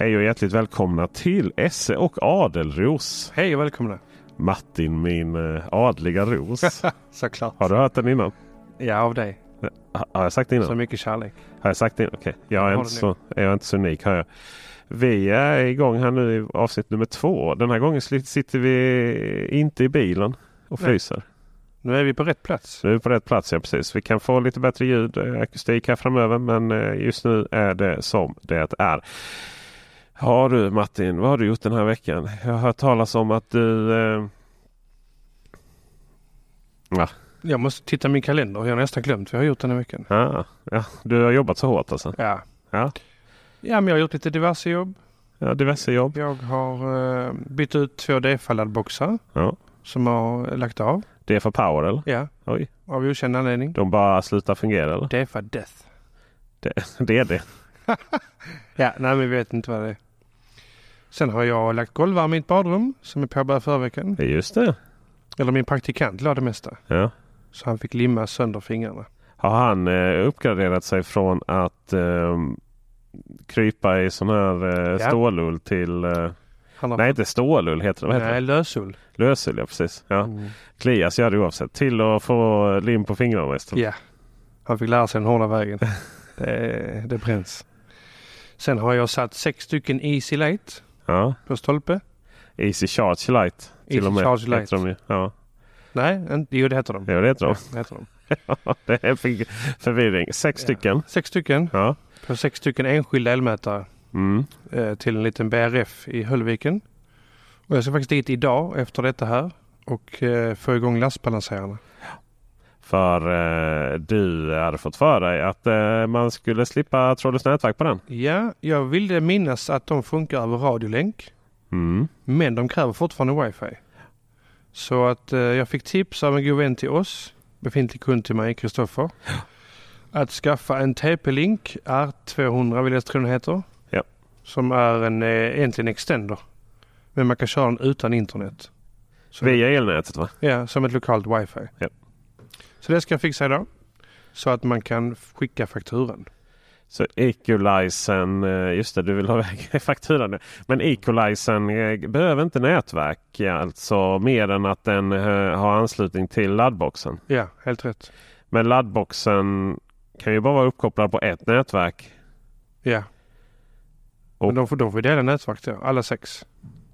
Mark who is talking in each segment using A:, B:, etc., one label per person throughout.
A: Hej och hjärtligt välkomna till Esse och Adelros.
B: Hej och välkomna.
A: Martin min eh, adliga ros.
B: Såklart.
A: Har du hört den innan?
B: Ja, av dig.
A: Ha- Har jag sagt det innan?
B: Så mycket kärlek.
A: Har jag sagt det? Okej, jag, är inte så, jag är inte så unik. Har jag. Vi är igång här nu i avsnitt nummer två. Den här gången sitter vi inte i bilen och
B: Nej.
A: fryser.
B: Nu är vi på rätt plats.
A: Nu är vi på rätt plats, ja precis. Vi kan få lite bättre ljud, eh, akustik här framöver. Men eh, just nu är det som det är. Har du Martin, vad har du gjort den här veckan? Jag har hört talas om att du... Eh... Ja,
B: Jag måste titta i min kalender. Jag har nästan glömt vad jag har gjort den här veckan.
A: ah, ja, du har jobbat så hårt alltså?
B: Ja.
A: Ja.
B: Ja, men jag har gjort lite diverse jobb.
A: Ja, diverse jobb.
B: Jag har eh, bytt ut två DFA-laddboxar
A: Ja.
B: som har lagt av.
A: Det är för power eller?
B: Ja,
A: Oj,
B: av okänd anledning.
A: de bara slutar fungera eller?
B: DFA Death.
A: Det, det är det.
B: Ja, nej men vi vet inte vad det är. Sen har jag lagt golvvärme i mitt badrum som är påbörjat förra veckan.
A: Just det.
B: Eller min praktikant la det mesta.
A: Ja.
B: Så han fick limma sönder fingrarna.
A: Har han eh, uppgraderat sig från att eh, krypa i sån här eh,
B: Ja.
A: stålull till... Eh,
B: har
A: nej, inte stålull heter det. Vad heter
B: Nej, lösull.
A: Lösull, ja precis. Ja.
B: Mm.
A: Klias gör det oavsett. Till att få lim på fingrarna istället.
B: Ja, han fick lära sig den hårda vägen. det, det bränns. Sen har jag satt sex stycken Easy Light
A: Ja.
B: stolpe.
A: Easy Charge Light. Till
B: Easy
A: och med.
B: Charge Light.
A: de. Ja,
B: Nej, inte, jo det heter de.
A: ja det heter de.
B: Ja, det heter de.
A: det är för- förvirring. Sex
B: Ja.
A: stycken.
B: Sex stycken
A: Ja.
B: på sex stycken enskilda elmätare
A: Mm.
B: eh, till en liten BRF i Höllviken. Och jag ska faktiskt dit idag efter detta här och eh, få igång lastbalanserarna.
A: För eh, du hade fått för dig att eh, man skulle slippa trådlöst nätverk på den.
B: Ja, jag ville minnas att de funkar över radiolänk.
A: Mm.
B: Men de kräver fortfarande wifi. Så att eh, jag fick tips av en god vän till oss, befintlig kund till mig, Kristoffer. Att skaffa en TP-Link R200 vill jag tro den heter.
A: Ja.
B: Som är en, eh, egentligen extender. Men man kan köra den utan internet. Så,
A: Via elnätet va?
B: Ja, som ett lokalt wifi.
A: Ja.
B: Så det ska jag fixa idag. Så att man kan skicka fakturan.
A: Så equalizern, eh, just det du vill ha iväg fakturan. Men equalizern eh, behöver inte nätverk alltså mer än att den eh, har anslutning till laddboxen.
B: Ja, helt rätt.
A: Men laddboxen kan ju bara vara uppkopplad på ett nätverk.
B: Ja.
A: Och-
B: Men de får, de får dela nätverk då, alla sex.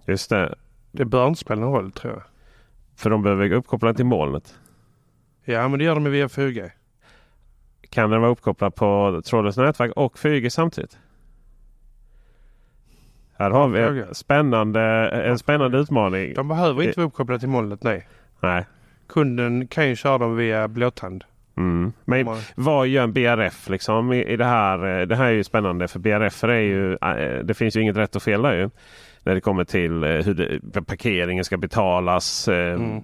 A: Just det.
B: Det bör inte spela någon roll tror jag.
A: För de behöver uppkoppla till molnet.
B: Ja, men det gör de via 4G.
A: Kan den vara uppkopplad på trådlöst nätverk och 4G samtidigt? Här har vi en spännande, en spännande utmaning.
B: De behöver inte vara uppkopplade till molnet, nej.
A: Nej.
B: Kunden kan ju köra dem via blåtand.
A: Mm. Men vad gör en BRF liksom i, i det här? Eh, Det här är ju spännande för BRF är ju, eh, det finns ju inget rätt och fel där ju. När det kommer till eh, hur det, parkeringen ska betalas,
B: Mm.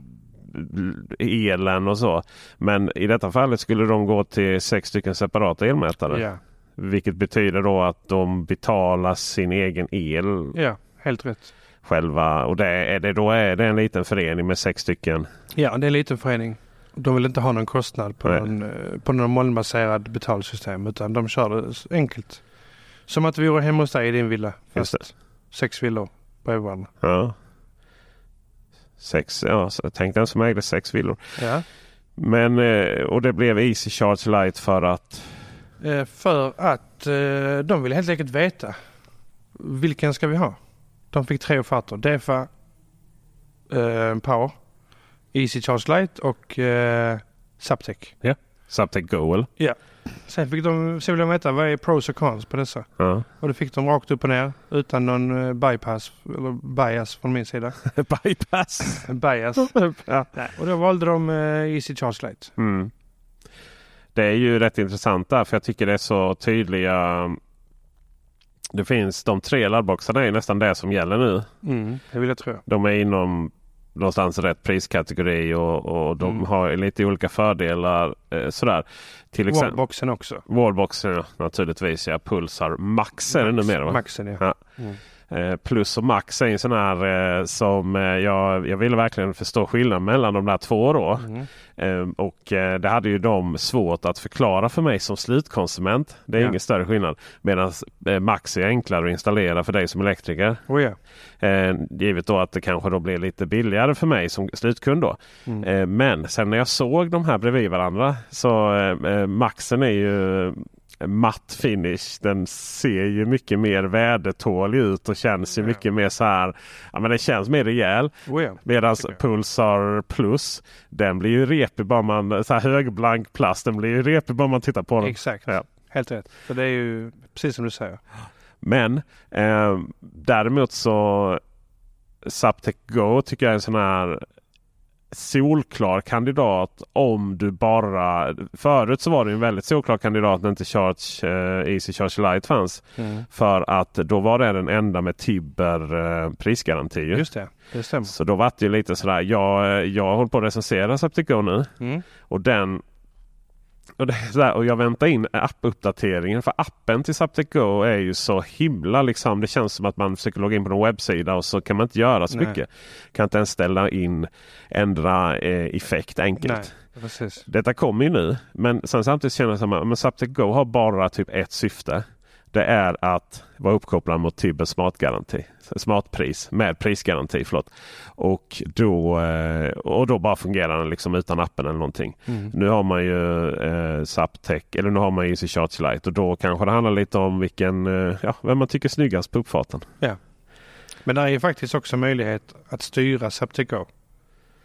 A: Elen och så. Men i detta fallet skulle de gå till sex stycken separata elmätare.
B: Ja.
A: Vilket betyder då att de betalar sin egen el
B: ja, helt rätt.
A: själva. Och det är det, då är det en liten förening med sex stycken.
B: Ja, det är en liten förening. De vill inte ha någon kostnad på
A: Nej.
B: någon, eh, på någon molnbaserad betalsystem utan de kör det enkelt. Som att vi vore hemma hos dig i din villa. Fast sex villor bredvid varandra.
A: Ja. Sex, ja, så jag tänkte en som ägde sex villor.
B: Ja.
A: Men, eh, och det blev Easy Charge Light för att
B: Eh, För att eh, de vill helt enkelt veta vilken ska vi ha? De fick tre offerter. DEFA Power, Easy Charge Light och eh, Zaptec.
A: Subtech Go eller?
B: Sen fick de, så vill de veta vad är pros och cons på dessa.
A: Ja.
B: Och det fick de rakt upp och ner utan någon eh, bypass eller bias från min sida.
A: Bypass!
B: Bias.
A: ja.
B: Och då valde de eh, Easy Charge Light.
A: mm. Det är ju rätt intressant där för jag tycker det är så tydliga Det finns de tre laddboxarna är nästan det som gäller nu.
B: Mm, det vill jag tro.
A: De är inom någonstans rätt priskategori och, och de
B: Mm.
A: har lite olika fördelar. Eh, sådär. Till exempel
B: Wallboxen också.
A: Wallboxen naturligtvis. Ja, Pulsar Max är det numera?
B: Maxen ja.
A: Ja.
B: Mm.
A: Eh, plus och max är en sån här eh, som eh, jag, jag ville verkligen förstå skillnaden mellan de där två. Då.
B: Mm.
A: Eh, och det hade ju de svårt att förklara för mig som slutkonsument. Det är
B: Ja.
A: ingen större skillnad. Medan max är enklare att installera för dig som elektriker.
B: Oh, ja.
A: Eh, givet då att det kanske då blir lite billigare för mig som slutkund. Då.
B: Mm.
A: Eh, men sen när jag såg de här bredvid varandra så Maxen är ju matt finish. Den ser ju mycket mer vädertålig ut och känns ju mycket mer så här. Ja men det känns mer rejäl.
B: Oh, ja.
A: Medan. Pulsar Plus den blir ju repig bara man så här högblank plast. Den blir ju repig bara man tittar på den.
B: Exakt.
A: Ja.
B: Helt rätt. För det är ju precis som du säger.
A: Men eh, däremot så Zaptec Go tycker jag är en sån här solklar kandidat om du bara... Förut så var det en väldigt solklar kandidat när inte Charge, eh, Easy Charge Lite fanns.
B: Mm.
A: För att då var det den enda med Tibber eh, prisgaranti. ju.
B: Just det, det stämmer.
A: Så då var det ju lite sådär. Jag, eh, jag håller på att recensera Go nu.
B: Mm.
A: Och den och, det är här, och jag väntar in appuppdateringen för appen till Zaptec Go är ju så himla liksom. Det känns som att man försöker logga in på någon webbsida och så kan man inte göra så
B: Nej.
A: mycket. Kan inte ens ställa in ändra eh, effekt enkelt.
B: Nej, precis.
A: Detta kommer ju nu. Men sen samtidigt känner jag att Zaptec Go har bara typ ett syfte. Det är att vara uppkopplad mot Tibbers smartgaranti. Smartpris med prisgaranti. Förlåt. Och, då, eh, och då bara fungerar den liksom utan appen eller någonting.
B: Mm.
A: Nu har man ju eh, Zaptec eller nu har man Easy Charge Lite och då kanske det handlar lite om vilken, eh, ja, vem man tycker är snyggast på uppfarten.
B: Men där är ju faktiskt också möjlighet att styra Zaptec Go.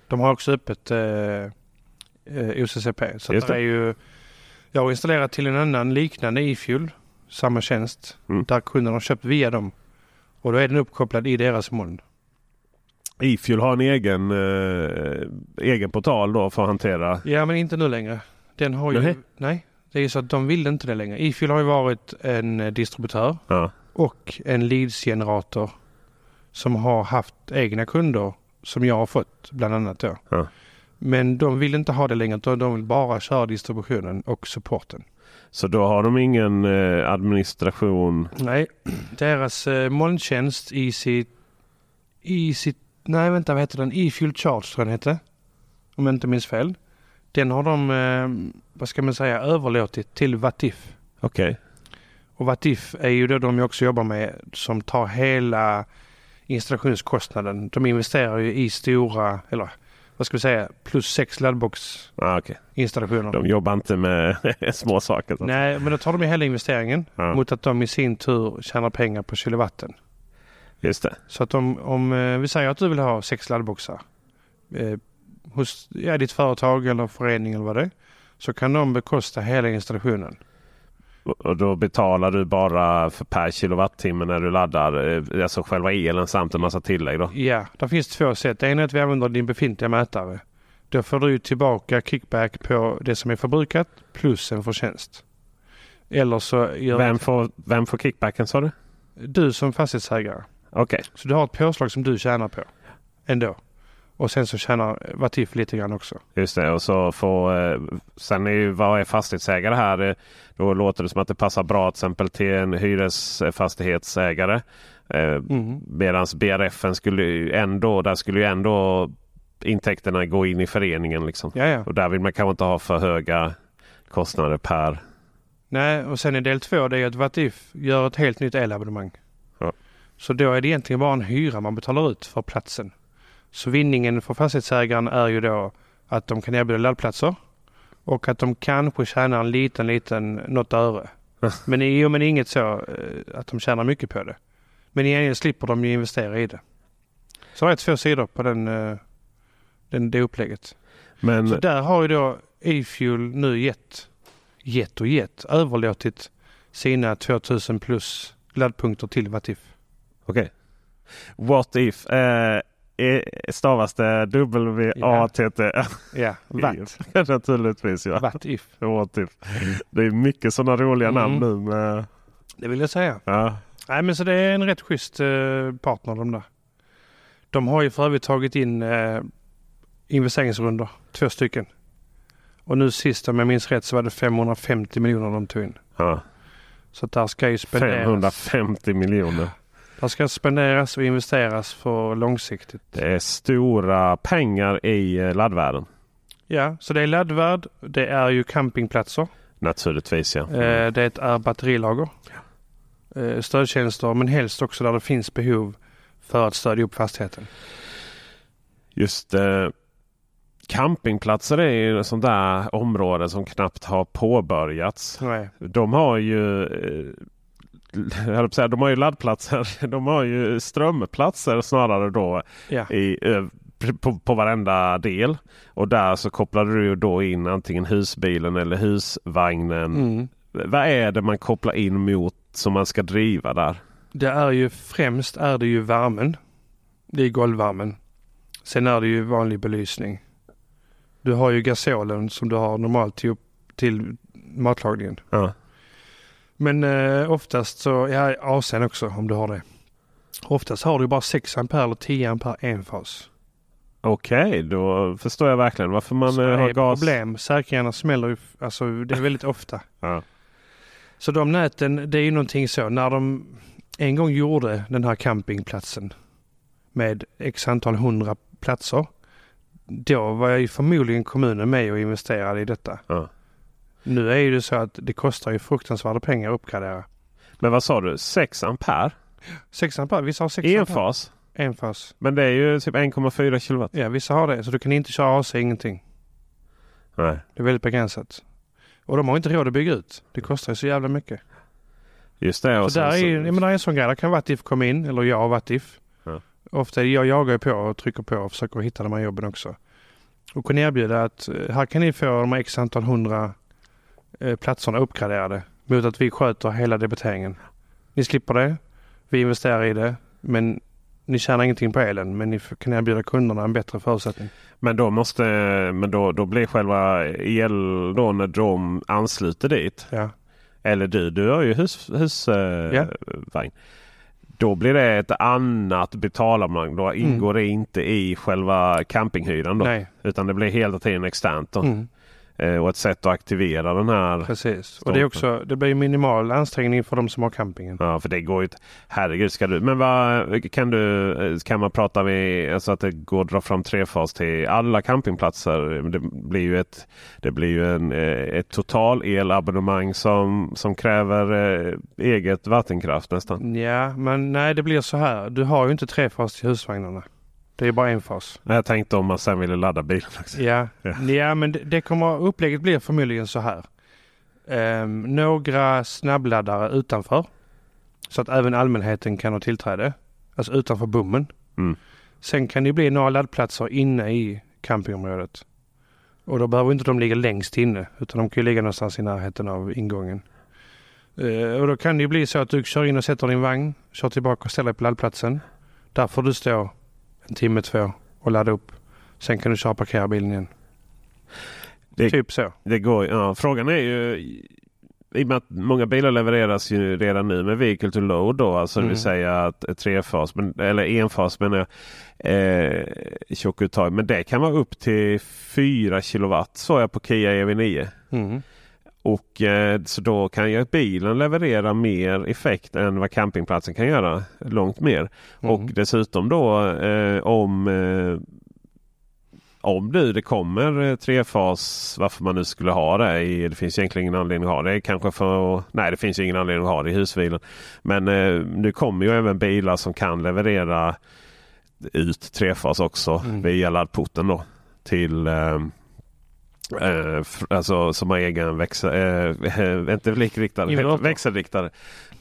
B: De har också öppet eh, eh, OCCP. Så det
A: det.
B: är ju, jag har installerat till en annan liknande e-fuel, samma tjänst,
A: Mm.
B: där kunden har köpt via dem. Och då är den uppkopplad i deras moln.
A: Efuel har en egen, eh, egen portal då för att hantera.
B: Ja, men inte nu längre. Den har ju...
A: Nej.
B: Nej. Det är så att de vill inte det längre. E-fuel har ju varit en eh, distributör
A: Ja,
B: och en leadsgenerator som har haft egna kunder som jag har fått bland annat då.
A: Ja.
B: Men de vill inte ha det längre utan de vill bara köra distributionen och supporten.
A: Så då har de ingen eh, administration.
B: Nej, deras eh, molntjänst i sitt... I sitt... Nej vänta vad heter den? E-fuel charge tror jag den hette. Om jag inte minns fel. Den har de, eh, vad ska man säga, överlåtit till Vatif.
A: Okej.
B: Och Vatif är ju då de också jobbar med som tar hela installationskostnaden. De investerar ju i stora, eller vad ska vi säga, plus sex laddbox-installationer.
A: Ah, okej. De jobbar inte med små saker.
B: Nej, men då tar de hela investeringen
A: Ja,
B: mot att de i sin tur tjänar pengar på kilowatten.
A: just det.
B: Så att om, om eh, vi säger att du vill ha sex laddboxar eh, hos ja, ditt företag eller förening eller vad det är. Så kan de bekosta hela installationen.
A: Och- då betalar du bara för per kilowattimme när du laddar. eh, Alltså själva elen samt en massa tillägg då.
B: Ja, det finns två sätt. Det ena är att vi använder din befintliga mätare. Då får du tillbaka kickback på det som är förbrukat plus en förtjänst. Eller så
A: Vem får, vem får kickbacken sa du?
B: du som fastighetsägare.
A: Okej.
B: Så du har ett påslag som du tjänar på ändå. Och sen så tjänar Vatif lite grann också.
A: Just det. Och så får, eh, sen är ju vad är fastighetsägare här? Eh, Då låter det som att det passar bra till exempel till en hyresfastighetsägare. Eh,
B: Mm.
A: Medan BRFen skulle ändå, där skulle ju ändå intäkterna gå in i föreningen. Liksom. Och där vill man kanske inte ha för höga kostnader per.
B: Nej, och sen i del två det är att Vatif gör ett helt nytt elabonnemang.
A: Ja.
B: Så då är det egentligen bara en hyra man betalar ut för platsen. Så vinningen för fastighetsägaren är ju då att de kan erbjuda laddplatser och att de kanske tjänar en liten, liten, något öre. Men, jo, men inget så eh, att de tjänar mycket på det. Men i gengäld slipper de ju investera i det. Så det är två sidor på den, eh, den, det upplägget.
A: Men
B: Så där har ju då E-fuel nu gett, gett och gett, överlåtit sina 2000 plus laddpunkter till Vatif.
A: okej. What if eh, stavas det W-A-T-T?
B: Ja, Watt.
A: Naturligtvis ja. What if. Det är mycket sådana roliga
B: Mm.
A: namn nu. Med,
B: Det vill jag säga.
A: ja.
B: Nej men så det är en rätt schysst eh, partner de där. De har ju för övrigt tagit in eh, investeringsrundor, två stycken. Och nu sist om jag minns rätt så var det 550 miljoner de tog in.
A: Ja.
B: Så där ska ju spenderas.
A: 550 miljoner.
B: Där ska spenderas och investeras för långsiktigt.
A: Det är stora pengar i eh, laddvärlden.
B: Ja, så det är laddvärd. Det är ju campingplatser.
A: Naturligtvis ja.
B: Eh, det är batterilager. Eh, stödtjänster men helst också där det finns behov för att stödja upp fastigheten.
A: Just eh, campingplatser är ju ett sånt där område som knappt har påbörjats.
B: Nej.
A: De har ju eh, säga, de har ju laddplatser. De har ju strömplatser snarare då
B: Ja.
A: i, eh, på, på varenda del. Och där så kopplar du då in antingen husbilen eller husvagnen.
B: Mm.
A: Vad är det man kopplar in mot som man ska driva där?
B: Det är ju främst är det ju värmen. Det är golvvärmen. Sen är det ju vanlig belysning. Du har ju gasolen som du har normalt till, till matlagningen.
A: Ja.
B: Men eh, oftast så, ja AC'n också om du har det. Oftast har du bara 6 ampere eller 10 ampere enfas.
A: Okej, då förstår jag verkligen varför man
B: Så
A: eh, har gas.
B: problem. Säkringarna smäller ju, alltså det är väldigt ofta.
A: Ja.
B: Så de näten, det är ju någonting så. När de en gång gjorde den här campingplatsen med x antal hundra platser. Då var ju förmodligen kommunen med och investerade i detta.
A: Ja.
B: Nu är ju det så att det kostar ju fruktansvärda pengar att uppgradera.
A: Men vad sa du? 6 ampere?
B: 6 ampere, vissa har 6 ampere.
A: Enfas?
B: Enfas.
A: Men det är ju typ 1,4 kilowatt.
B: Ja, vissa har det. Så du kan inte köra AC, ingenting.
A: Nej.
B: Det är väldigt begränsat. Och de har inte råd att bygga ut. Det kostar ju så jävla mycket.
A: Just det. Och
B: Så där är,
A: sen
B: ju- ja, men där är en sån grej. Där kan Vattif komma in, eller jag och Vattif.
A: Ja.
B: Ofta jag jagar ju på och trycker på och försöker hitta de här jobben också. Och kunna erbjuda att eh, här kan ni få de här x antal hundra platserna uppgraderade mot att vi sköter hela debiteringen. Ni slipper det. Vi investerar i det. Men ni tjänar ingenting på elen. Men ni kan erbjuda kunderna en bättre förutsättning.
A: Men då måste, men då, då blir själva el då när de ansluter dit.
B: Ja.
A: Eller du, du har ju husvagn. Hus, eh,
B: Ja.
A: Då blir det ett annat betalabonnemang. Då ingår det inte i själva campinghyran. Då,
B: Mm. Nej.
A: Utan det blir hela tiden externt. Då.
B: Mm.
A: Eh, och ett sätt att aktivera den här.
B: Precis. Och det är också, det blir minimal ansträngning för de som har campingen.
A: Ja, för det går ju inte. Herregud, ska du. Men vad kan du? eh, Kan man prata med alltså att det går att dra fram trefas till alla campingplatser? Det blir ju ett. Det blir ju en, eh, ett total elabonnemang som som kräver eget vattenkraft nästan.
B: Ja, men nej det blir så här. Du har ju inte trefas till husvagnarna. Det är bara en fas.
A: Jag tänkte om man sen ville ladda bilen också.
B: Ja,
A: Ja.
B: ja. men det, det kommer, upplägget blir förmodligen så här. Ehm, några snabbladdare utanför. Så att även allmänheten kan ha tillträde. Alltså utanför bommen.
A: Mm.
B: Sen kan det bli några laddplatser inne i campingområdet. Och då behöver inte de ligga längst inne. Utan de kan ju ligga någonstans i närheten av ingången. Eh, och då kan det bli så att du kör in och sätter din vagn. Kör tillbaka och ställer dig på laddplatsen. Där får du stå en timme, två och ladda upp. Sen kan du köra och parkera bilen igen.
A: Det-
B: Typ så.
A: Det går, ja, frågan är ju i och med att många bilar levereras ju redan nu med vehicle to load då. Alltså det
B: Mm.
A: vill säga att trefas men, eller enfas menar jag. Eh, tjockuttag. Men det kan vara upp till 4 kilowatt såg jag på Kia EV9.
B: Mm.
A: Och eh, så då kan ju bilen leverera mer effekt än vad campingplatsen kan göra. Långt mer. Och
B: Mm.
A: dessutom då eh, om eh, om nu det kommer eh, trefas, varför man nu skulle ha det. I, det finns egentligen ingen anledning att ha det. Kanske för Nej, det finns ingen anledning att ha det i husbilen. Men eh, nu kommer ju även bilar som kan leverera ut trefas också
B: Mm.
A: via laddporten då. Till eh, eh, alltså som har egen växel, eh, inte likriktad,
B: Inverter.
A: växelriktare.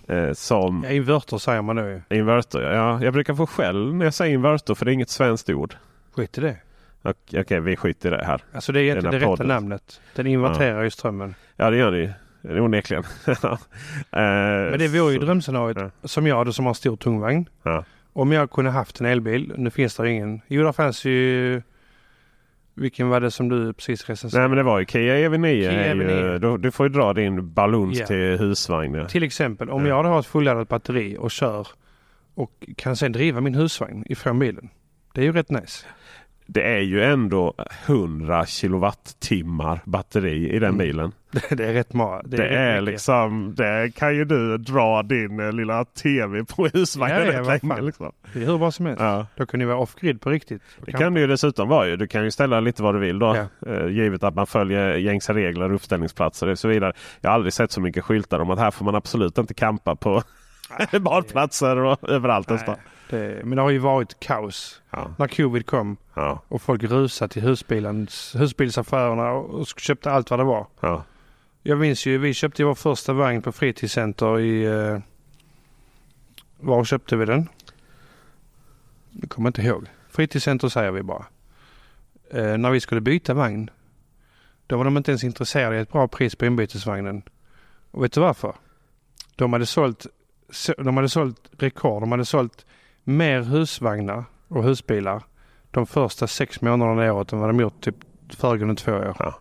A: Eh, som
B: Ja, inverter säger man ju.
A: inverter. Ja, jag brukar få skäll när jag säger inverter för det är inget svenskt ord.
B: Skit i det.
A: Okej, okej, vi skiter i det här.
B: Alltså det är egentligen det rätta namnet. Den inverterar ju strömmen.
A: Ja, det gör det ju. Det Onekligen. eh,
B: Men det vore ju drömscenariot
A: Ja.
B: som jag hade som har stor tungvagn.
A: Ja.
B: Om jag kunde haft en elbil. Nu finns det ingen. Jo, där fanns ju... Vilken var det som du precis recenserade?
A: Nej men det var ju Kia EV9.
B: Kia
A: är ju,
B: EV9.
A: du, du får ju dra din baluns
B: Ja.
A: till husvagn. Ja.
B: Till exempel om
A: Ja.
B: jag har ett fulladdat batteri och kör och kan sen driva min husvagn ifrån bilen. Det är ju rätt nice.
A: det är ju ändå 100 kilowattimmar batteri i den
B: Mm.
A: bilen.
B: Det är rätt många.
A: Det, är,
B: rätt mycket.
A: liksom, det kan ju du dra din eh, lilla tv på husvagnen
B: Ja, ja,
A: länge. Liksom.
B: Det är hur bra som helst.
A: Ja.
B: Då kan det vara off-grid på riktigt.
A: Det kan det ju dessutom vara. Ju. Du kan ju ställa lite vad du vill då. Eh, givet att man följer gängse regler, uppställningsplatser och så vidare. Jag har aldrig sett så mycket skyltar om att här får man absolut inte campa på badplatser och överallt nästan.
B: Det, men det har ju varit kaos
A: Ja,
B: när covid kom
A: ja,
B: och folk rusade till husbilens, husbilsaffärerna och, och köpte allt vad det var.
A: ja.
B: Jag minns ju, vi köpte vår första vagn på fritidscenter i... Eh, var köpte vi den? Jag kommer inte ihåg. Fritidscenter säger vi bara. Eh, när vi skulle byta vagn. Då var de inte ens intresserade i ett bra pris på inbytesvagnen. Och vet du varför? De hade sålt, så- de hade sålt rekord. De hade sålt mer husvagnar och husbilar de första sex månaderna i året än vad de gjort typ föregående två år.
A: Ja.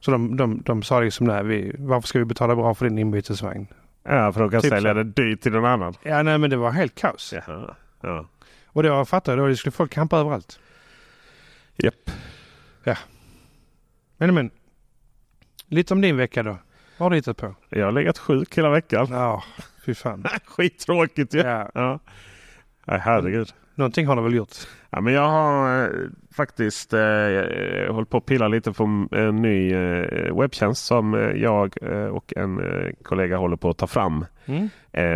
B: Så de, de, de sa liksom nej, vi, varför ska vi betala bra för din inbytesvagn?
A: ja för de kan
B: Typ
A: sälja det dyrt till någon annan.
B: Ja, nej men det var helt kaos.
A: Jaha. Ja.
B: Och då fattar jag, då skulle folk campa överallt.
A: Japp.
B: Men men, lite om din vecka då. Vad har du hittat på?
A: Jag har legat sjuk hela veckan.
B: Ja, fy fan.
A: Skittråkigt ju.
B: Ja,
A: Ja. Nej, herregud.
B: Någonting har du väl gjort?
A: Ja, men jag har eh, faktiskt eh, eh, hållit på att pilla lite på en ny eh, webbtjänst som eh, jag eh, och en kollega håller på att ta fram.
B: Mm.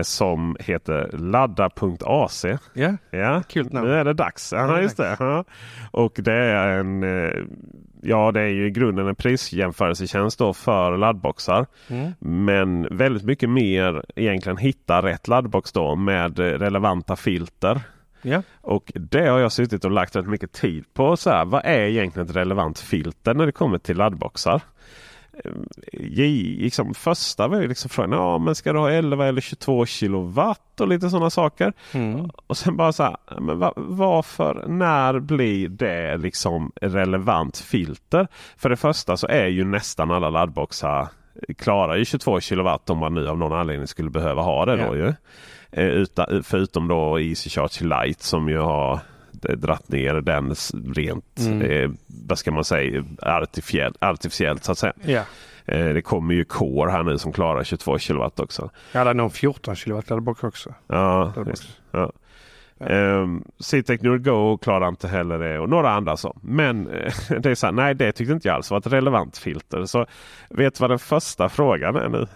A: Som heter ladda.ac.
B: Ja,
A: Ja,
B: Kul namn.
A: nu är det dags.
B: Är
A: Ja, just det. Ja. Och det är en Ja, det är ju i grunden en prisjämförelsetjänst då för laddboxar.
B: mm.
A: Men väldigt mycket mer egentligen hitta rätt laddbox då med relevanta filter.
B: Ja.
A: Och det har jag suttit och lagt rätt mycket tid på. Så här, vad är egentligen ett relevant filter när det kommer till laddboxar? Eh, Ge- Liksom, första var ju liksom frågan, ja men ska du ha 11 eller 22 kilowatt och lite sådana saker.
B: Mm.
A: Och sen bara så här, men va, varför, när blir det liksom relevant filter? För det första så är ju nästan alla laddboxar klarar ju 22 kilowatt om man nu av någon anledning skulle behöva ha det då
B: Ja.
A: ju. Eh, Utan, förutom då Easy Charge Lite som ju har dratt ner den rent,
B: Mm.
A: eh, vad ska man säga, artificiellt, artificiellt så att säga.
B: ja.
A: Eh, det kommer ju Core här nu som klarar 22 kilowatt också.
B: Jag hade nog 14 kilowatt laddbox också.
A: Ja,
B: Laddbox.
A: just, ja.
B: Ja.
A: Um, Citec Nur Go klarar inte heller det och några andra så. Men eh, det är så här, nej det tyckte inte jag alls var ett relevant filter. Så vet du vad den första frågan är nu?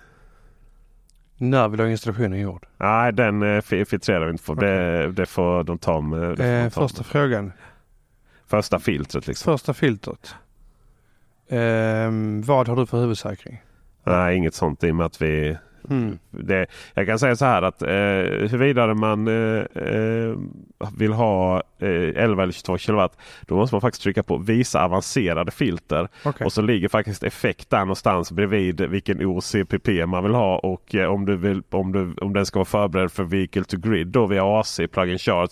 B: När vill du ha installationen gjord?
A: Nej den eh, fi- filtrerar vi inte på. Det, det får de ta med.
B: Eh,
A: ta
B: första
A: med.
B: frågan.
A: första filtret liksom.
B: Första filtret. Ehm, vad har du för huvudsäkring?
A: Nej inget sånt i och med att vi
B: Mm.
A: Det, jag kan säga så här att eh, huruvida man eh, eh, vill ha eh, 11 eller 22 kilowatt. Då måste man faktiskt trycka på visa avancerade filter.
B: Okej.
A: Och så ligger faktiskt effekt där någonstans bredvid vilken OCPP man vill ha. Och eh, om, du vill, om, du, om den ska vara förberedd för Vehicle to Grid då via AC, Plug-in Charge,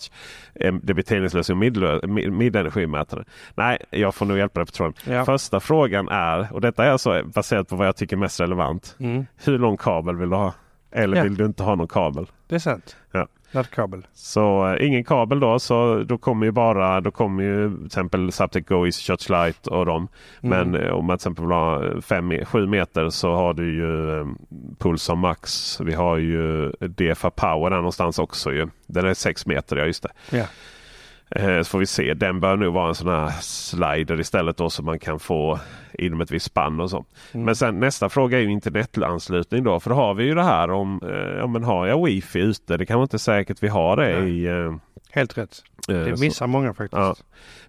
A: eh, debiteringslösning och mid- midenergimätare. Nej, jag får nog hjälpa dig på tråden.
B: Ja.
A: Första frågan är, och detta är alltså baserat på vad jag tycker är mest relevant.
B: Mm.
A: Hur lång kabel vill du ha? Eller
B: Ja.
A: vill du inte ha någon kabel?
B: Det är sant.
A: Ja.
B: Laddkabel.
A: Så eh, ingen kabel då. Så då kommer ju bara då kommer ju till exempel Zaptec Go, Easy Shots Lite och dem.
B: Mm.
A: Men eh, om man till exempel vill ha 7 meter så har du ju eh, Pulsar Max. Vi har ju DFA Power där någonstans också ju. Den är 6 meter, ja just det.
B: Ja.
A: Eh, Så får vi se. Den bör nog vara en sån här slider istället då så man kan få inom ett visst spann och så.
B: Mm.
A: Men sen nästa fråga är ju internetanslutning då. För då har vi ju det här om, eh, ja men har jag wifi ute? Det kan vara inte säkert vi har det
B: Nej.
A: i... eh,
B: Helt rätt. Det
A: så-
B: missar många faktiskt.
A: Ja.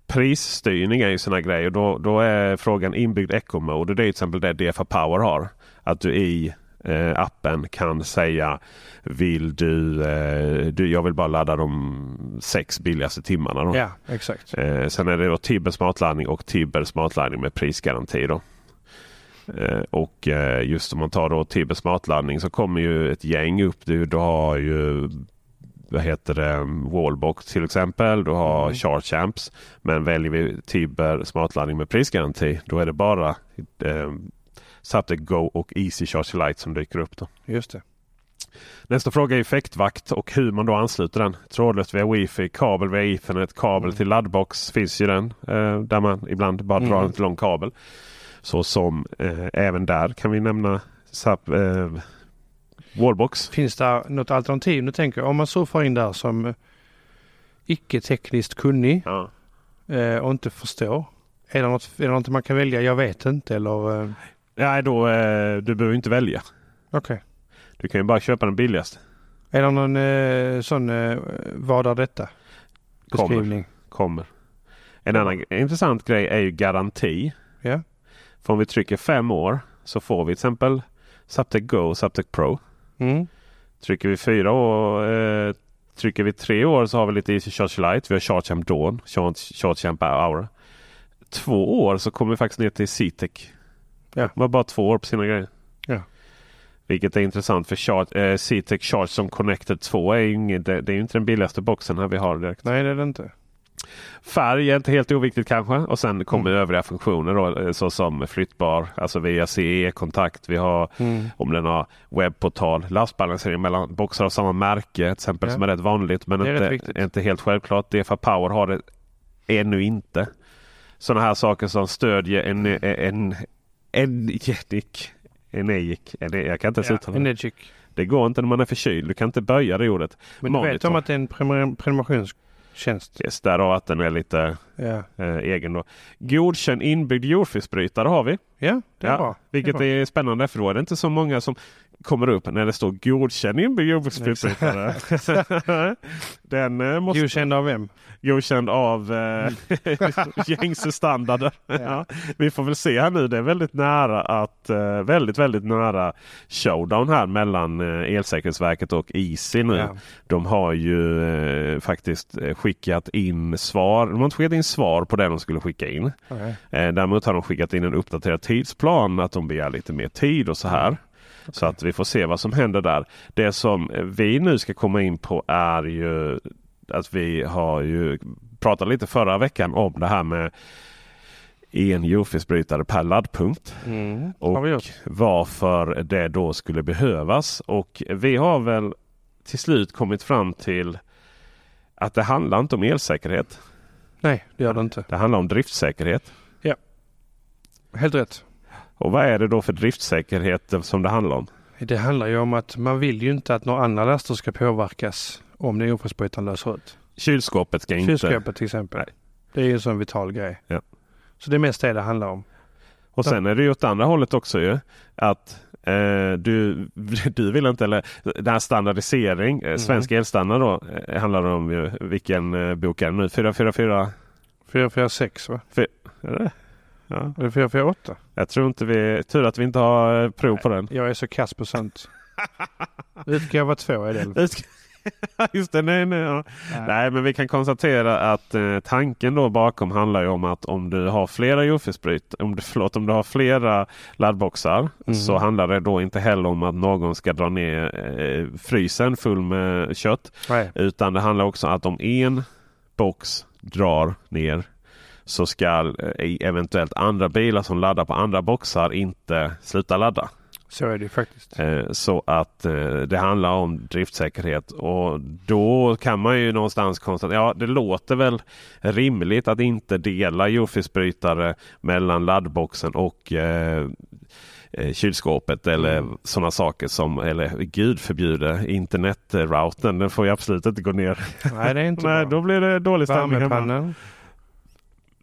A: Prisstyrning är ju såna grejer. Då, då är frågan inbyggd Eco Mode. Det är till exempel det DFA Power har. Att du i eh, appen kan säga Vill du, eh, du, jag vill bara ladda de sex billigaste timmarna. Då.
B: Ja, exakt.
A: Eh, sen är det då Tibber smartladdning och Tibber smartladdning med prisgaranti. Då. Eh, och eh, just om man tar då Tibber smartladdning så kommer ju ett gäng upp. Du, du har ju vad heter det, Wallbox till exempel. Du har
B: Mm.
A: Charge Amps. Men väljer vi Tibber smartladdning med prisgaranti då är det bara eh, Zaptec Go och Easy Charge Lite som dyker upp. Då.
B: Just det.
A: Nästa fråga är effektvakt och hur man då ansluter den. Trådlöst via wifi, kabel via ethernet, kabel
B: Mm.
A: till laddbox finns ju den. Eh, där man ibland bara drar
B: Mm.
A: en lång kabel. Så som eh, även där kan vi nämna SAP, eh, Wallbox.
B: Finns det något alternativ? Nu tänker jag om man surfar in där som icke tekniskt kunnig
A: Ja.
B: eh, och inte förstår. Är det, något, är det något man kan välja? Jag vet inte eller? Eh,
A: Nej, då, eh, du behöver inte välja.
B: Okej.
A: Du kan ju bara köpa den billigaste.
B: Är det någon eh, sån eh, vad är detta?
A: Kommer.
B: Beskrivning.
A: Kommer. En annan intressant grej är ju garanti.
B: Ja.
A: För om vi trycker fem år så får vi till exempel Zaptec Go och Zaptec Pro.
B: Mm.
A: Trycker vi fyra år, eh, trycker vi tre år så har vi lite Easy Charge Lite. Vi har ChargeAmp Dawn, Charge, ChargeAmp Hour. Två år så kommer vi faktiskt ner till C-Tech.
B: Ja.
A: De har bara två år på sina grejer. Vilket är intressant för Charge, eh, C-Tech Charge som Connected 2 är inget, det, det är inte den billigaste boxen här vi har direkt.
B: Nej det är det inte.
A: Färg är inte helt oviktigt kanske. Och sen kommer
B: Mm.
A: övriga funktioner då, eh, såsom flyttbar, alltså via CE-kontakt. Vi har
B: Mm.
A: om den har webbportal, lastbalansering mellan boxar av samma märke till exempel
B: Ja.
A: som är rätt vanligt men
B: är rätt
A: inte, inte helt självklart. DFA Power har det ännu inte. Sådana här saker som stödjer en, en, en, Enegic. Enegic. En, jag kan inte ens
B: Ja,
A: uttala det.
B: Energic.
A: Det går inte när man är förkyld. Du kan inte böja det ordet.
B: Men du vet
A: Monitor.
B: om att det är en prenumer- prenumerationstjänst?
A: Yes, därav att den är lite
B: Ja,
A: eh, egen då. Godkänd inbyggd jordfelsbrytare har vi.
B: ja det är
A: Ja,
B: bra.
A: Vilket
B: det är
A: är spännande för då är det inte så många som kommer upp när det står godkänd inbyggd jordbruksbrytare. Den eh, måste
B: Godkänd av vem?
A: godkänd av eh, gängse standarder. ja. Vi får väl se här nu. Det är väldigt nära att eh, väldigt, väldigt nära showdown här mellan eh, Elsäkerhetsverket och Easy nu.
B: Ja.
A: De har ju eh, faktiskt eh, skickat in svar. De har inte skickat in svar på det de skulle skicka in.
B: Nej.
A: Eh, däremot har de skickat in en uppdaterad tidsplan. Att de begär lite mer tid och så här. Så att vi får se vad som händer där. Det som vi nu ska komma in på är ju att vi har ju pratat lite förra veckan om det här med en jordfelsbrytare per laddpunkt.
B: Mm.
A: Och varför det då skulle behövas. Och vi har väl till slut kommit fram till att det handlar inte om elsäkerhet.
B: Nej, det gör det inte.
A: Det handlar om driftsäkerhet.
B: Helt rätt.
A: Och vad är det då för driftsäkerhet som det handlar om?
B: Det handlar ju om att man vill ju inte att några andra laster ska påverkas om den jordfelsbrytaren löser ut.
A: Kylskåpet ska inte...
B: Kylskåpet till exempel.
A: Nej.
B: Det är ju en sån vital grej.
A: Ja.
B: Så det är mest det det handlar om.
A: Och sen är det ju åt andra hållet också ju. Att eh, du, du vill inte, eller den här standardisering, eh, svensk elstandard då, eh, handlar det om ju, vilken eh, bok är det nu? 444?
B: 446 va?
A: Är det? Ja.
B: Eller 448?
A: Jag tror inte vi, tur att vi inte har eh, prov på den.
B: Jag är så kass på sånt. Utgåva två är det.
A: Just det, nej, nej, ja. nej, men vi kan konstatera att eh, tanken då bakom handlar ju om att om du har flera jordfelsbryt, om du, förlåt, om du har flera laddboxar
B: Mm.
A: så handlar det då inte heller om att någon ska dra ner eh, frysen full med kött.
B: Nej.
A: Utan det handlar också om att om en box drar ner så ska eh, eventuellt andra bilar som laddar på andra boxar inte sluta ladda.
B: Så är det faktiskt.
A: Eh, Så att eh, det handlar om driftsäkerhet och då kan man ju någonstans konstatera. Ja, det låter väl rimligt att inte dela jordfelsbrytare mellan laddboxen och eh, kylskåpet eller
B: Mm.
A: sådana saker som, eller gud förbjude internetroutern. Den får ju absolut inte gå ner.
B: Nej, det är inte
A: Nej,
B: bra.
A: då blir det dålig stämning hemma.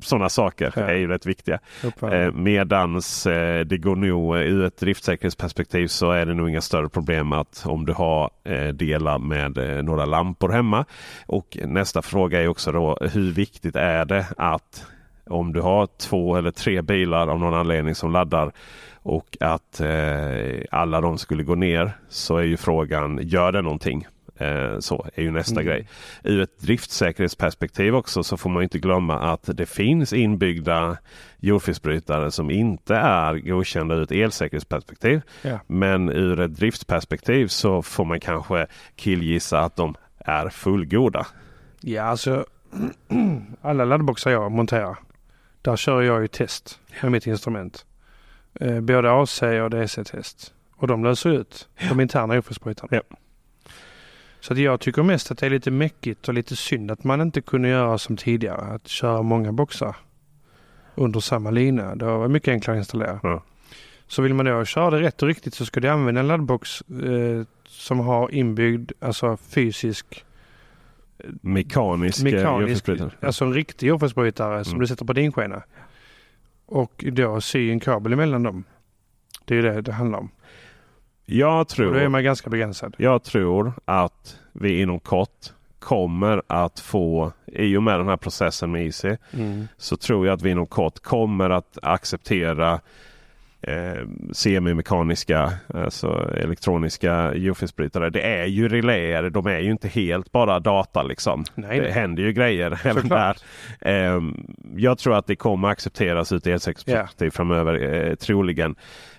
A: Sådana saker
B: Ja.
A: är ju rätt viktiga. Eh, medans eh, det går nog eh, ur ett driftsäkerhetsperspektiv så är det nog inga större problem att om du har eh, delar med eh, några lampor hemma. Och nästa fråga är också då hur viktigt är det att om du har två eller tre bilar av någon anledning som laddar och att eh, alla de skulle gå ner så är ju frågan gör det någonting? Eh, så är ju nästa
B: Mm.
A: grej. Ur ett driftsäkerhetsperspektiv också så får man inte glömma att det finns inbyggda jordfelsbrytare som inte är godkända ur ett elsäkerhetsperspektiv.
B: Ja.
A: Men ur ett driftsperspektiv så får man kanske killgissa att de är fullgoda.
B: ja, alltså alla laddboxar jag monterar. Där kör jag ju test med mitt instrument. Eh, både AC och DC-test. Och de löser ut de interna jordfelsbrytarna.
A: Ja.
B: Så att jag tycker mest att det är lite mäckigt och lite synd att man inte kunde göra som tidigare. Att köra många boxar under samma lina. Det var mycket enklare att installera.
A: Ja.
B: Så vill man då köra det rätt och riktigt så ska du använda en laddbox eh, som har inbyggd, alltså fysisk,
A: Mekanisk,
B: mekanisk,
A: mekanisk
B: alltså en riktig jordfelsbrytare som
A: Mm.
B: du sätter på din skena. Och då sy en kabel emellan dem. Det är ju det det handlar om.
A: Jag
B: Och då är
A: tror,
B: man ganska begränsad.
A: jag tror att vi inom kort kommer att få, i och med den här processen med IC,
B: Mm.
A: så tror jag att vi inom kort kommer att acceptera eh, semimekaniska, alltså elektroniska geofilsbrytare. Det är ju reläer, de är ju inte helt bara data liksom.
B: Nej,
A: det
B: nej.
A: händer ju grejer även där. Eh, jag tror att det kommer accepteras ut i elsäkerhetsperspektiv framöver, eh, troligen.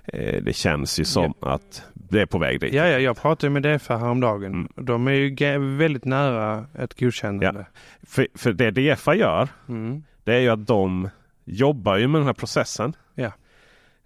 A: Eh, det känns ju som att det är på väg dit.
B: Ja, ja, jag pratade med DFA häromdagen.
A: Mm.
B: De är ju väldigt nära ett godkännande.
A: För, för det DFA gör,
B: Mm.
A: det är ju att de jobbar ju med den här processen.
B: Ja.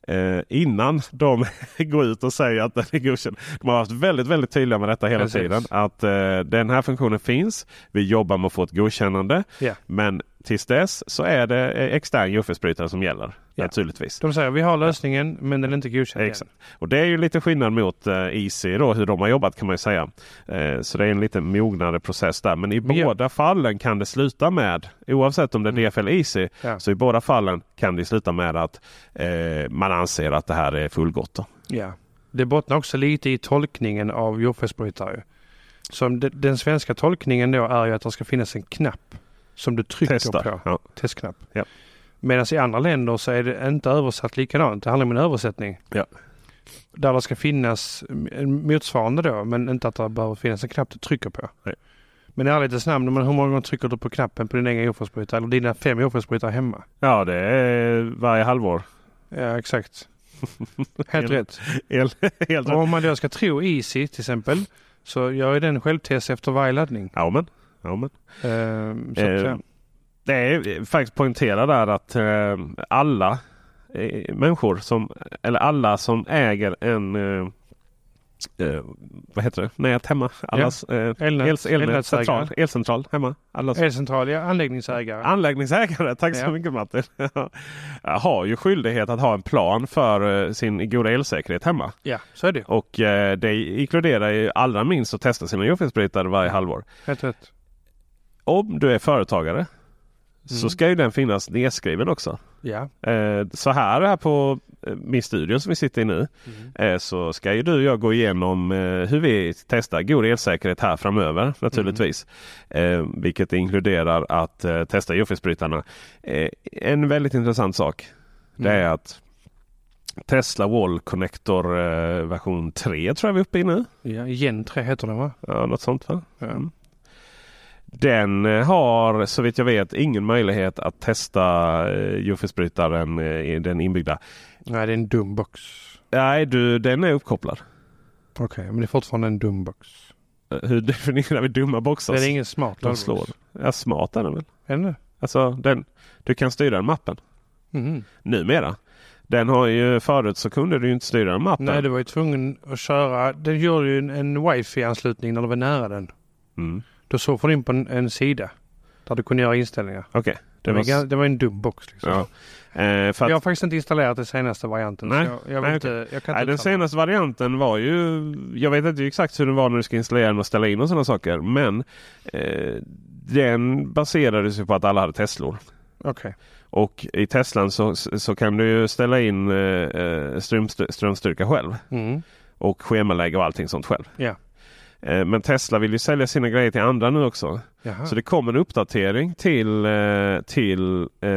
A: Eh, innan de går ut och säger att den är godkänd. De har varit väldigt, väldigt tydliga med detta hela
B: Precis.
A: tiden. Att eh, den här funktionen finns. Vi jobbar med att få ett godkännande.
B: Ja.
A: Men tills dess så är det eh, extern jordfelsbrytare som gäller.
B: Ja.
A: Naturligtvis.
B: De säger vi har lösningen men den är inte godkänd än.
A: Exakt. Och det är ju lite skillnad mot eh, IC då, hur de har jobbat kan man ju säga. Eh, så det är en lite mognare process där. Men i
B: Men
A: båda fallen kan det sluta med, oavsett om det är
B: Mm.
A: DFL eller IC,
B: Ja.
A: så i båda fallen kan det sluta med att eh, man anser att det här är fullgott. Då.
B: Ja. Det bottnar också lite i tolkningen av jordfelsbrytare. Som de, den svenska tolkningen då är ju att det ska finnas en knapp som du trycker
A: Testa.
B: på.
A: Ja.
B: Testknapp.
A: Ja.
B: Medan i andra länder så är det inte översatt likadant. Det handlar om en översättning.
A: Ja.
B: Där det ska finnas en motsvarande då men inte att det behöver finnas en knapp du trycker på.
A: Nej.
B: Men i ärlighetens namn, men hur många gånger trycker du på knappen på din egen jordfelsbrytare eller dina fem jordfelsbrytare hemma?
A: ja, det är varje halvår.
B: Ja, exakt. Helt rätt.
A: Helt, helt
B: om man då ska tro Easy till exempel så gör ju den självtest efter varje laddning.
A: Ja, men. Ja, men.
B: Ehm, så att
A: Eh,
B: säga.
A: Det är faktiskt poängtera där att eh, alla eh, människor som, eller alla som äger en eh, eh, vad heter det? Nät hemma. Allas eh,
B: Elnät-
A: el, elnät,
B: elnätsägare.
A: central, elcentral hemma. Allas
B: Elcentral, ja, anläggningsägare.
A: anläggningsägare, tack så
B: Ja.
A: mycket Martin. har ju skyldighet att ha en plan för eh, sin goda elsäkerhet hemma.
B: ja, så är det.
A: Och eh, det inkluderar ju allra minst att testa sina jordfelsbrytare varje halvår.
B: Helt rätt.
A: Om du är företagare så
B: Mm.
A: ska ju den finnas nedskriven också.
B: Ja.
A: Eh, så här, här på eh, min studio som vi sitter i nu
B: Mm.
A: eh, så ska ju du och jag gå igenom eh, hur vi testar god elsäkerhet här framöver naturligtvis. Eh, vilket inkluderar att eh, testa jordfelsbrytarna. En väldigt intressant sak det
B: Mm.
A: är att Tesla Wall Connector version 3 tror jag vi är uppe i nu.
B: Ja, Gen 3 heter den va?
A: Ja, något sånt va?
B: Ja.
A: Mm. Den eh, har så vitt jag vet ingen möjlighet att testa eh, jordfelsbrytaren, eh, den inbyggda.
B: Nej, det är en dum box.
A: Nej, du, den är uppkopplad.
B: Okej, men det är fortfarande en dum box.
A: Eh, Hur definierar vi dumma boxar?
B: Det är ingen smart
A: de slår. Ja, smart är den väl?
B: Är den?
A: Alltså, den, du kan styra den mappen.
B: Mhm.
A: Numera. Den har ju förut så kunde du inte styra den mappen.
B: Nej, du var ju tvungen att köra. Den gjorde ju en, en wifi-anslutning när du var nära den.
A: Mm.
B: Då såg du in på en, en sida där du kunde göra inställningar.
A: Okej.
B: Det,
A: Det
B: var, det var en dum box liksom.
A: Ja. Eh, att,
B: Jag har faktiskt inte installerat den senaste varianten.
A: Nej.
B: Så jag, jag,
A: Nej,
B: inte, jag
A: nej, den
B: uttala
A: senaste varianten var ju, jag vet inte exakt hur den var när du ska installera den och ställa in och sådana saker. Men eh, den baserades ju på att alla hade Teslor.
B: Okej.
A: Och i Teslan så, så kan du ju ställa in eh, strömst- strömstyrka själv.
B: Mm.
A: Och schemalägga och allting sånt själv.
B: Ja.
A: Eh, men Tesla vill ju sälja sina grejer till andra nu också.
B: Jaha.
A: Så det kom en uppdatering till, eh, till eh,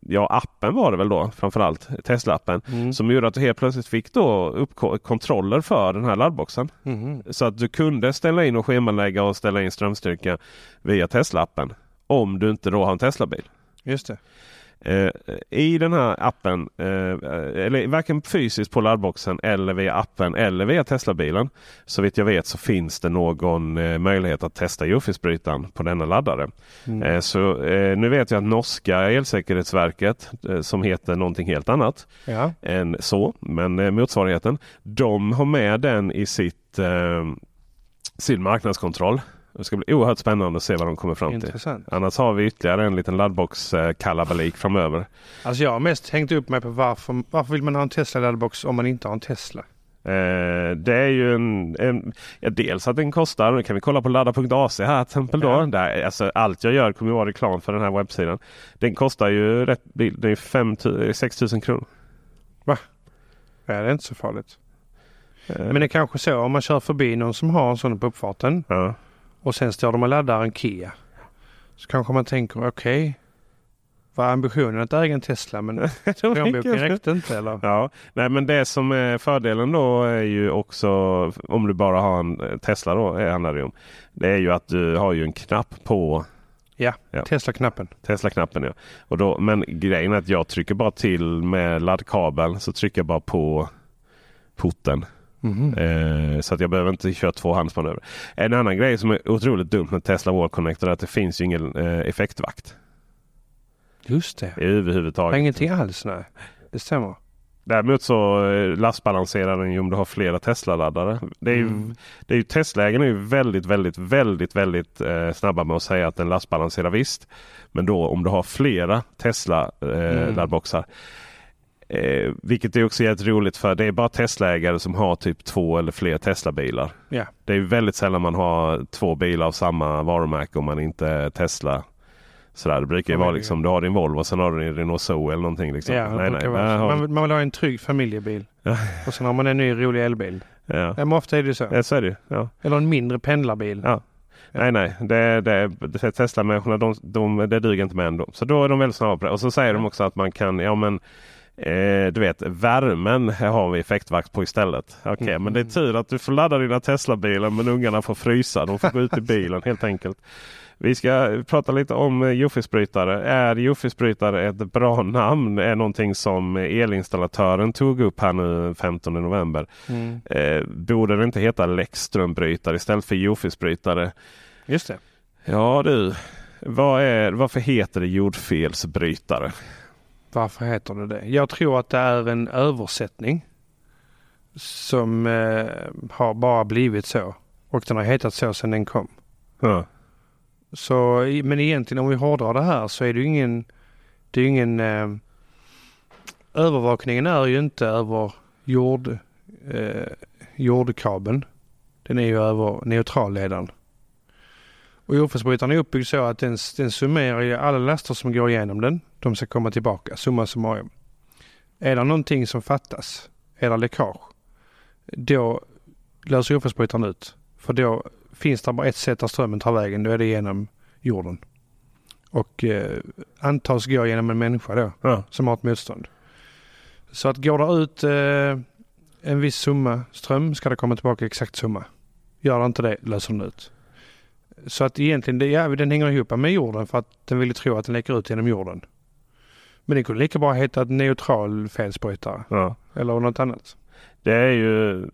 A: ja, appen var det väl då framförallt. Tesla-appen.
B: Mm.
A: Som gjorde att du helt plötsligt fick då upp kontroller för den här laddboxen.
B: Mhm.
A: Så att du kunde ställa in och schemalägga och ställa in strömstyrka via Tesla-appen. Om du inte då har en Tesla-bil.
B: Just det.
A: Eh, I den här appen, eh, eller varken fysiskt på laddboxen eller via appen eller via Tesla-bilen. Så vitt jag vet så finns det någon eh, möjlighet att testa jordfelsbrytaren på denna laddare.
B: Mm.
A: Eh, så eh, nu vet jag att norska elsäkerhetsverket eh, som heter någonting helt annat
B: Ja.
A: än så, men eh, motsvarigheten. De har med den i sitt sin marknadskontroll. Det ska bli oerhört spännande att se vad de kommer fram till.
B: Intressant.
A: Annars har vi ytterligare en liten laddbox eh, kalabalik framöver.
B: Alltså jag har mest hängt upp mig på varför, varför vill man ha en Tesla laddbox om man inte har en Tesla?
A: Eh, det är ju en, en ja, dels att den kostar. Nu kan vi kolla på ladda.ac här till exempel. Då.
B: Ja.
A: Där, alltså, allt jag gör kommer vara reklam för den här webbsidan. Den kostar ju rätt. Det är 5 000 6 000 kronor.
B: Ja, det är inte så farligt.
A: Eh,
B: Men det är kanske så om man kör förbi någon som har en sån på uppfarten
A: ja.
B: Och sen står de och laddar en Kia. Så kanske man tänker okej. Var ambitionen att äga en Tesla men plånboken räckte inte eller?
A: Ja, nej men det som är fördelen då är ju också om du bara har en eh, Tesla då handlar det om. Det är ju att du har ju en knapp på
B: Ja,
A: Ja.
B: Tesla-knappen.
A: Tesla-knappen. Ja. Och då, men grejen är att jag trycker bara till med laddkabeln så trycker jag bara på porten.
B: Mhm.
A: Eh, så att jag behöver inte köra två handsmanöver. En annan grej som är otroligt dumt med Tesla Wall Connector är att det finns ju ingen eh, effektvakt
B: Just det.
A: överhuvudtaget.
B: Ingenting alls nej. Det stämmer.
A: Däremot så eh, lastbalanserar den ju om du har flera Tesla-laddare. Det är ju,
B: Mm.
A: det är ju, Tesla-ägarna är ju väldigt, väldigt, väldigt, väldigt eh, snabba med att säga att den lastbalanserar visst. Men då om du har flera Tesla-laddboxar. Eh, vilket är också jävligt roligt för det är bara Tesla-ägare som har typ två eller fler Tesla-bilar.
B: Ja.
A: Det är väldigt sällan man har två bilar av samma varumärke om man inte är Tesla. Sådär, det brukar ju vara liksom, du har din Volvo och sen har du din Renault Zoe eller någonting. Liksom.
B: Ja,
A: nej, nej,
B: man, vill- man vill ha en trygg familjebil. Och sen har man en ny rolig elbil.
A: ja.
B: Men ofta är det så.
A: Ja, så är det. Ja.
B: Eller en mindre pendlarbil.
A: Ja. Nej, nej. Det, det, det Tesla-människorna de, de, det duger inte med ändå. Så då är de väldigt snabba på det. Och så säger de också att man kan, ja men eh, du vet värmen har vi effektvakt på istället. Okej,
B: Mm.
A: men det är tur att du får ladda dina Tesla-bilar men ungarna får frysa. De får gå ut i bilen helt enkelt. Vi ska prata lite om eh, Joffisbrytare. Är Joffisbrytare ett bra namn? är någonting som elinstallatören tog upp här nu 15 november.
B: Mm.
A: Eh, borde det inte heta Läckströmbrytare istället för Jofisbrytare?
B: Just det.
A: Ja du, vad är, varför heter det jordfelsbrytare?
B: Varför heter det det? Jag tror att det är en översättning. Som eh, har bara blivit så. Och den har hetat så sedan den kom.
A: Ja,
B: Så, men egentligen om vi hårdrar det här så är det ju ingen... Det är ingen... Eh, övervakningen är ju inte över jord, eh, jordkabeln. Den är ju över neutralledaren. Och jordfelsbrytaren är uppbyggd så att den, den summerar ju alla laster som går igenom den. De ska komma tillbaka, summa summarum. Är det någonting som fattas, är det läckage, då löser jordfelsbrytaren ut. För då finns det bara ett sätt där strömmen tar vägen, då är det genom jorden. Och eh, antas gå genom en människa då,
A: ja,
B: som har ett motstånd. Så att går det ut eh, en viss summa ström ska det komma tillbaka exakt summa. Gör det inte det löser den ut. Så att egentligen, det, ja, den hänger ihop med jorden för att den vill ju tro att den läcker ut genom jorden. Men det kunde lika bra heta ett neutral felsbrytare
A: ja.
B: eller något annat.
A: Det är ju,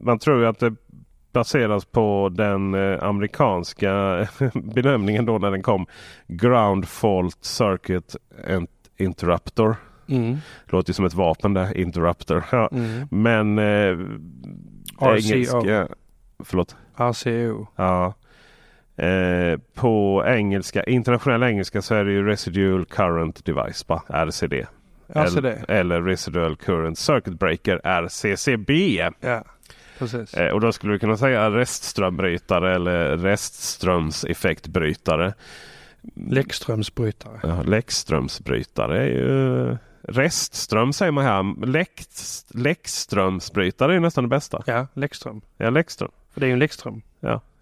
A: man tror ju att det baseras på den eh, amerikanska benämningen då när den kom. Ground Fault Circuit Interruptor.
B: Mm.
A: Låter som ett vapen där, Interruptor. Ja.
B: Mm.
A: Men eh,
B: RCO.
A: engelska... Förlåt?
B: RCO.
A: Ja. Eh, på engelska, internationell engelska så är det ju Residual Current Device, va? RCD.
B: Alltså
A: eller, Residual Current Circuit Breaker, RCCB.
B: Ja, precis.
A: Eh, och då skulle du kunna säga restströmbrytare eller restströmseffektbrytare.
B: Läckströmsbrytare.
A: Ja, Läckströmsbrytare är ju... Restström säger man här. Läck, läckströmsbrytare är nästan det bästa.
B: Ja, läckström.
A: Ja, läckström.
B: För det är ju en läckström.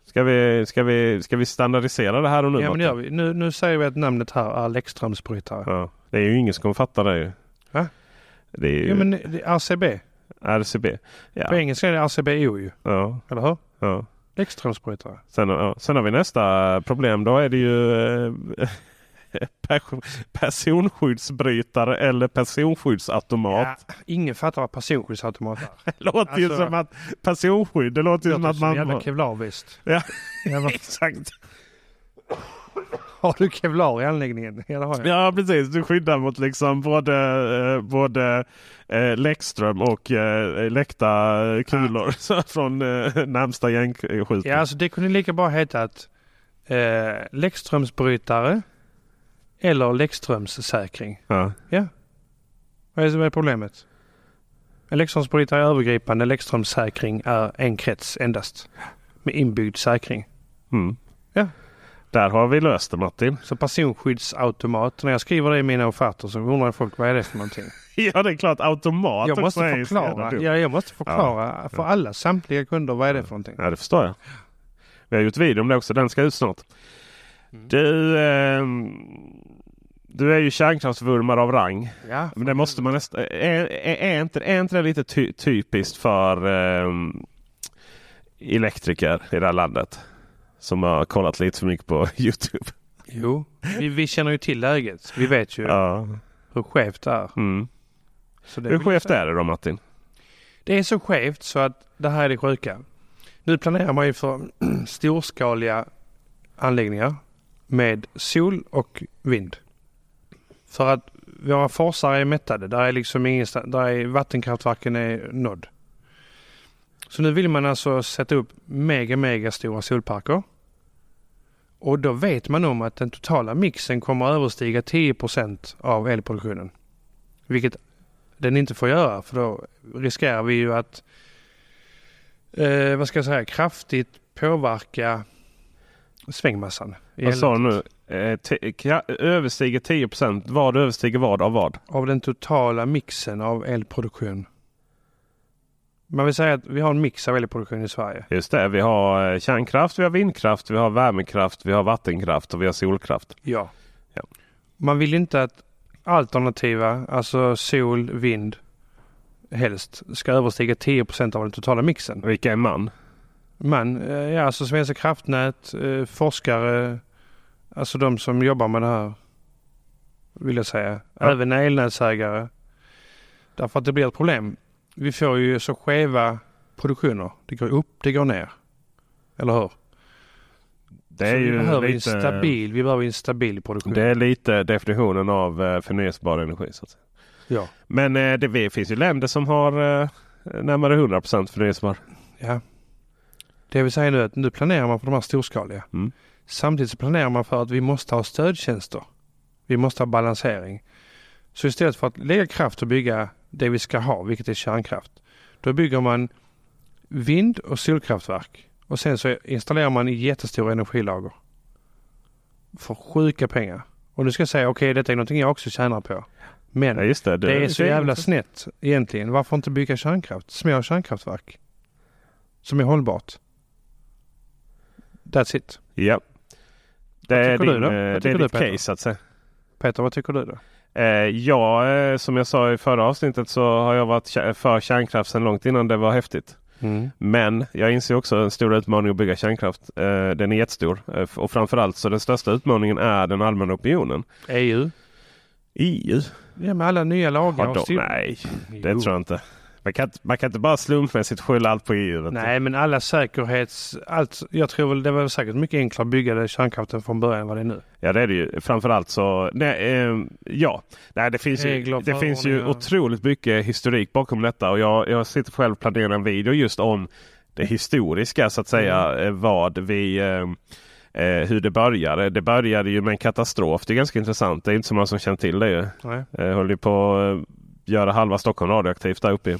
A: Ska vi, ska, vi, ska vi standardisera det här och nu?
B: Ja, men det gör vi. Nu, nu säger vi att namnet här är läckströmsbrytare.
A: Ja, det är ju ingen som kommer fatta det. Ju.
B: Va?
A: Det är ju
B: Ja, men det är RCB.
A: RCB. Ja,
B: På engelska är det RCBO ju.
A: ja,
B: Eller hur?
A: ja.
B: Läckströmsbrytare.
A: Sen, ja. Sen har vi nästa problem. Då är det ju eh, personskyddsbrytare eller personskyddsautomat.
B: Ja, ingen fattar vad personskyddsautomat är.
A: Det låter ju
B: Alltså-
A: som att personskydd. Det låter ju
B: Det
A: som
B: låter
A: att
B: som en
A: man...
B: jävla kevlarväst.
A: Ja,
B: Jävla
A: exakt.
B: Har du kevlar i anläggningen? Ja, det.
A: Ja precis, du skyddar mot liksom både, eh, både eh, Läckström och eh, läckta kulor så från eh, närmsta gängskjutning.
B: Ja, alltså det kunde lika bra heta att eh, Läckströmsbrytare eller Läckströmssäkring.
A: Ja.
B: Vad är, vad är problemet? En Läckströmsbrytare är övergripande, Läckströmssäkring är en krets endast. Med inbyggd säkring.
A: Mm.
B: Ja.
A: Där har vi löst det Martin.
B: Så personskyddsautomat, när jag skriver det i mina offerter så undrar folk vad är det för någonting?
A: Ja det är klart automat
B: Jag måste
A: är
B: förklara, ja, jag måste förklara för alla samtliga kunder vad är det för någonting.
A: Ja det förstår jag. Vi har gjort video om det också. Den ska ut snart.
B: Mm.
A: Du, ehm, du är ju kärnkraftsvurmare av rang.
B: Ja,
A: Men det måste man nästan... Är, är, är, inte, är inte det lite ty, typiskt för ehm, elektriker i det här landet? Som har kollat lite för mycket på Youtube.
B: Jo, vi, vi känner ju till läget. Vi vet ju
A: Ja.
B: hur skevt det är.
A: Mm.
B: Det
A: Hur skevt är det då Martin?
B: Det är så skevt så att det här är det sjuka. Nu planerar man ju för storskaliga anläggningar med sol och vind. För att våra forsar är mättade. Där är liksom ingen, där är vattenkraftverken är nådd. Så nu vill man alltså sätta upp mega, mega stora solparker. Och då vet man om att den totala mixen kommer att överstiga 10% av elproduktionen. Vilket den inte får göra för då riskerar vi ju att eh, vad ska jag säga, kraftigt påverka svängmassan.
A: Vad sa du nu? Eh, överstiger 10% Vad överstiger vad av vad?
B: Av den totala mixen av elproduktion. Man vill säga att vi har en mix av elproduktion i Sverige.
A: Just det, vi har eh, kärnkraft, vi har vindkraft, vi har värmekraft, vi har vattenkraft och vi har solkraft.
B: Ja.
A: Ja.
B: Man vill inte att alternativa, alltså sol, vind, helst ska överstiga 10% av den totala mixen.
A: Vilka är man?
B: Man, eh, ja alltså Svenska kraftnät, forskare, alltså de som jobbar med det här. Vill jag säga.
A: Ja.
B: Även elnätsägare. Därför att det blir ett problem. Vi får ju så skeva produktioner. Det går upp, det går ner. Eller hur?
A: Det är
B: så vi
A: ju
B: behöver
A: lite,
B: en stabil, vi behöver en stabil produktion.
A: det är lite definitionen av eh, förnyelsebar energi. Så att säga.
B: Ja.
A: Men eh, det finns ju länder som har eh, närmare 100% förnyelsebar.
B: ja. Det vill säga nu att nu planerar man för de här storskaliga.
A: Mm.
B: Samtidigt så planerar man för att vi måste ha stödtjänster. Vi måste ha balansering. Så istället för att lägga kraft och bygga det vi ska ha, vilket är kärnkraft. Då bygger man vind och solkraftverk. Och sen så installerar man i jättestora energilager. För sjuka pengar. Och nu ska jag säga, okej detta är någonting jag också tjänar på. Men
A: Ja, just det.
B: det är så jävla
A: det-
B: snett egentligen. Varför inte bygga kärnkraft? Små kärnkraftverk. Som är hållbart. That's it.
A: Ja. Det är, din,
B: du
A: eh, det är
B: du,
A: ditt
B: Peter?
A: case så att säga.
B: Peter, vad tycker du då?
A: Eh, ja, eh, som jag sa i förra avsnittet så har jag varit för kärnkraft sedan långt innan det var häftigt. Men jag inser också en stor utmaning att bygga kärnkraft. Eh, den är jättestor. Eh, och framförallt så den största utmaningen är den allmänna opinionen.
B: EU?
A: EU?
B: Ja, med alla nya lagar
A: Har
B: och
A: de? Nej, det
B: Jo.
A: tror jag inte. Man kan, man kan inte bara slumpmässigt skylla allt på EU.
B: Nej, men alla säkerhets... Allt, jag tror väl det var säkert mycket enklare att bygga det kärnkraften från början än vad det är nu.
A: Ja det är det ju. Framförallt så, nej, eh, ja. Nej, det finns, ju, det finns ju otroligt mycket historik bakom detta och jag, jag sitter själv och planerar en video just om det historiska så att säga.
B: Mm.
A: eh, Vad vi eh, eh, hur det började. Det började ju med en katastrof. Det är ganska intressant. Det är inte så många som känner till det. ju.
B: Nej.
A: Eh, höll ju på eh, göra halva Stockholm radioaktivt där uppe.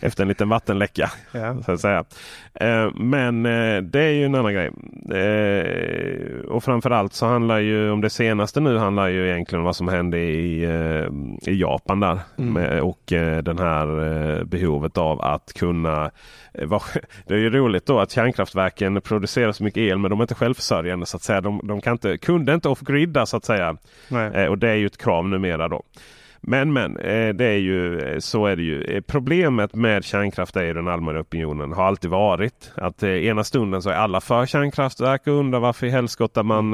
A: Efter en liten vattenläcka.
B: Ja.
A: Så att säga. Eh, men eh, det är ju en annan grej. Eh, och framförallt så handlar ju om det senaste nu handlar ju egentligen om vad som hände i, i Japan där.
B: Mm.
A: Och den här eh, behovet av att kunna Det är ju roligt då att kärnkraftverken producerar så mycket el men de är inte självförsörjande så att säga. De, de kan inte, kunde inte off-gridda så att säga.
B: Nej.
A: Och det är ju ett krav numera då. Men men, eh, det är ju, eh, så är det ju. Eh, Problemet med kärnkraft är ju den allmänna opinionen. Har alltid varit. Att ena stunden så är alla för kärnkraftverk och undrar varför i helskotta man,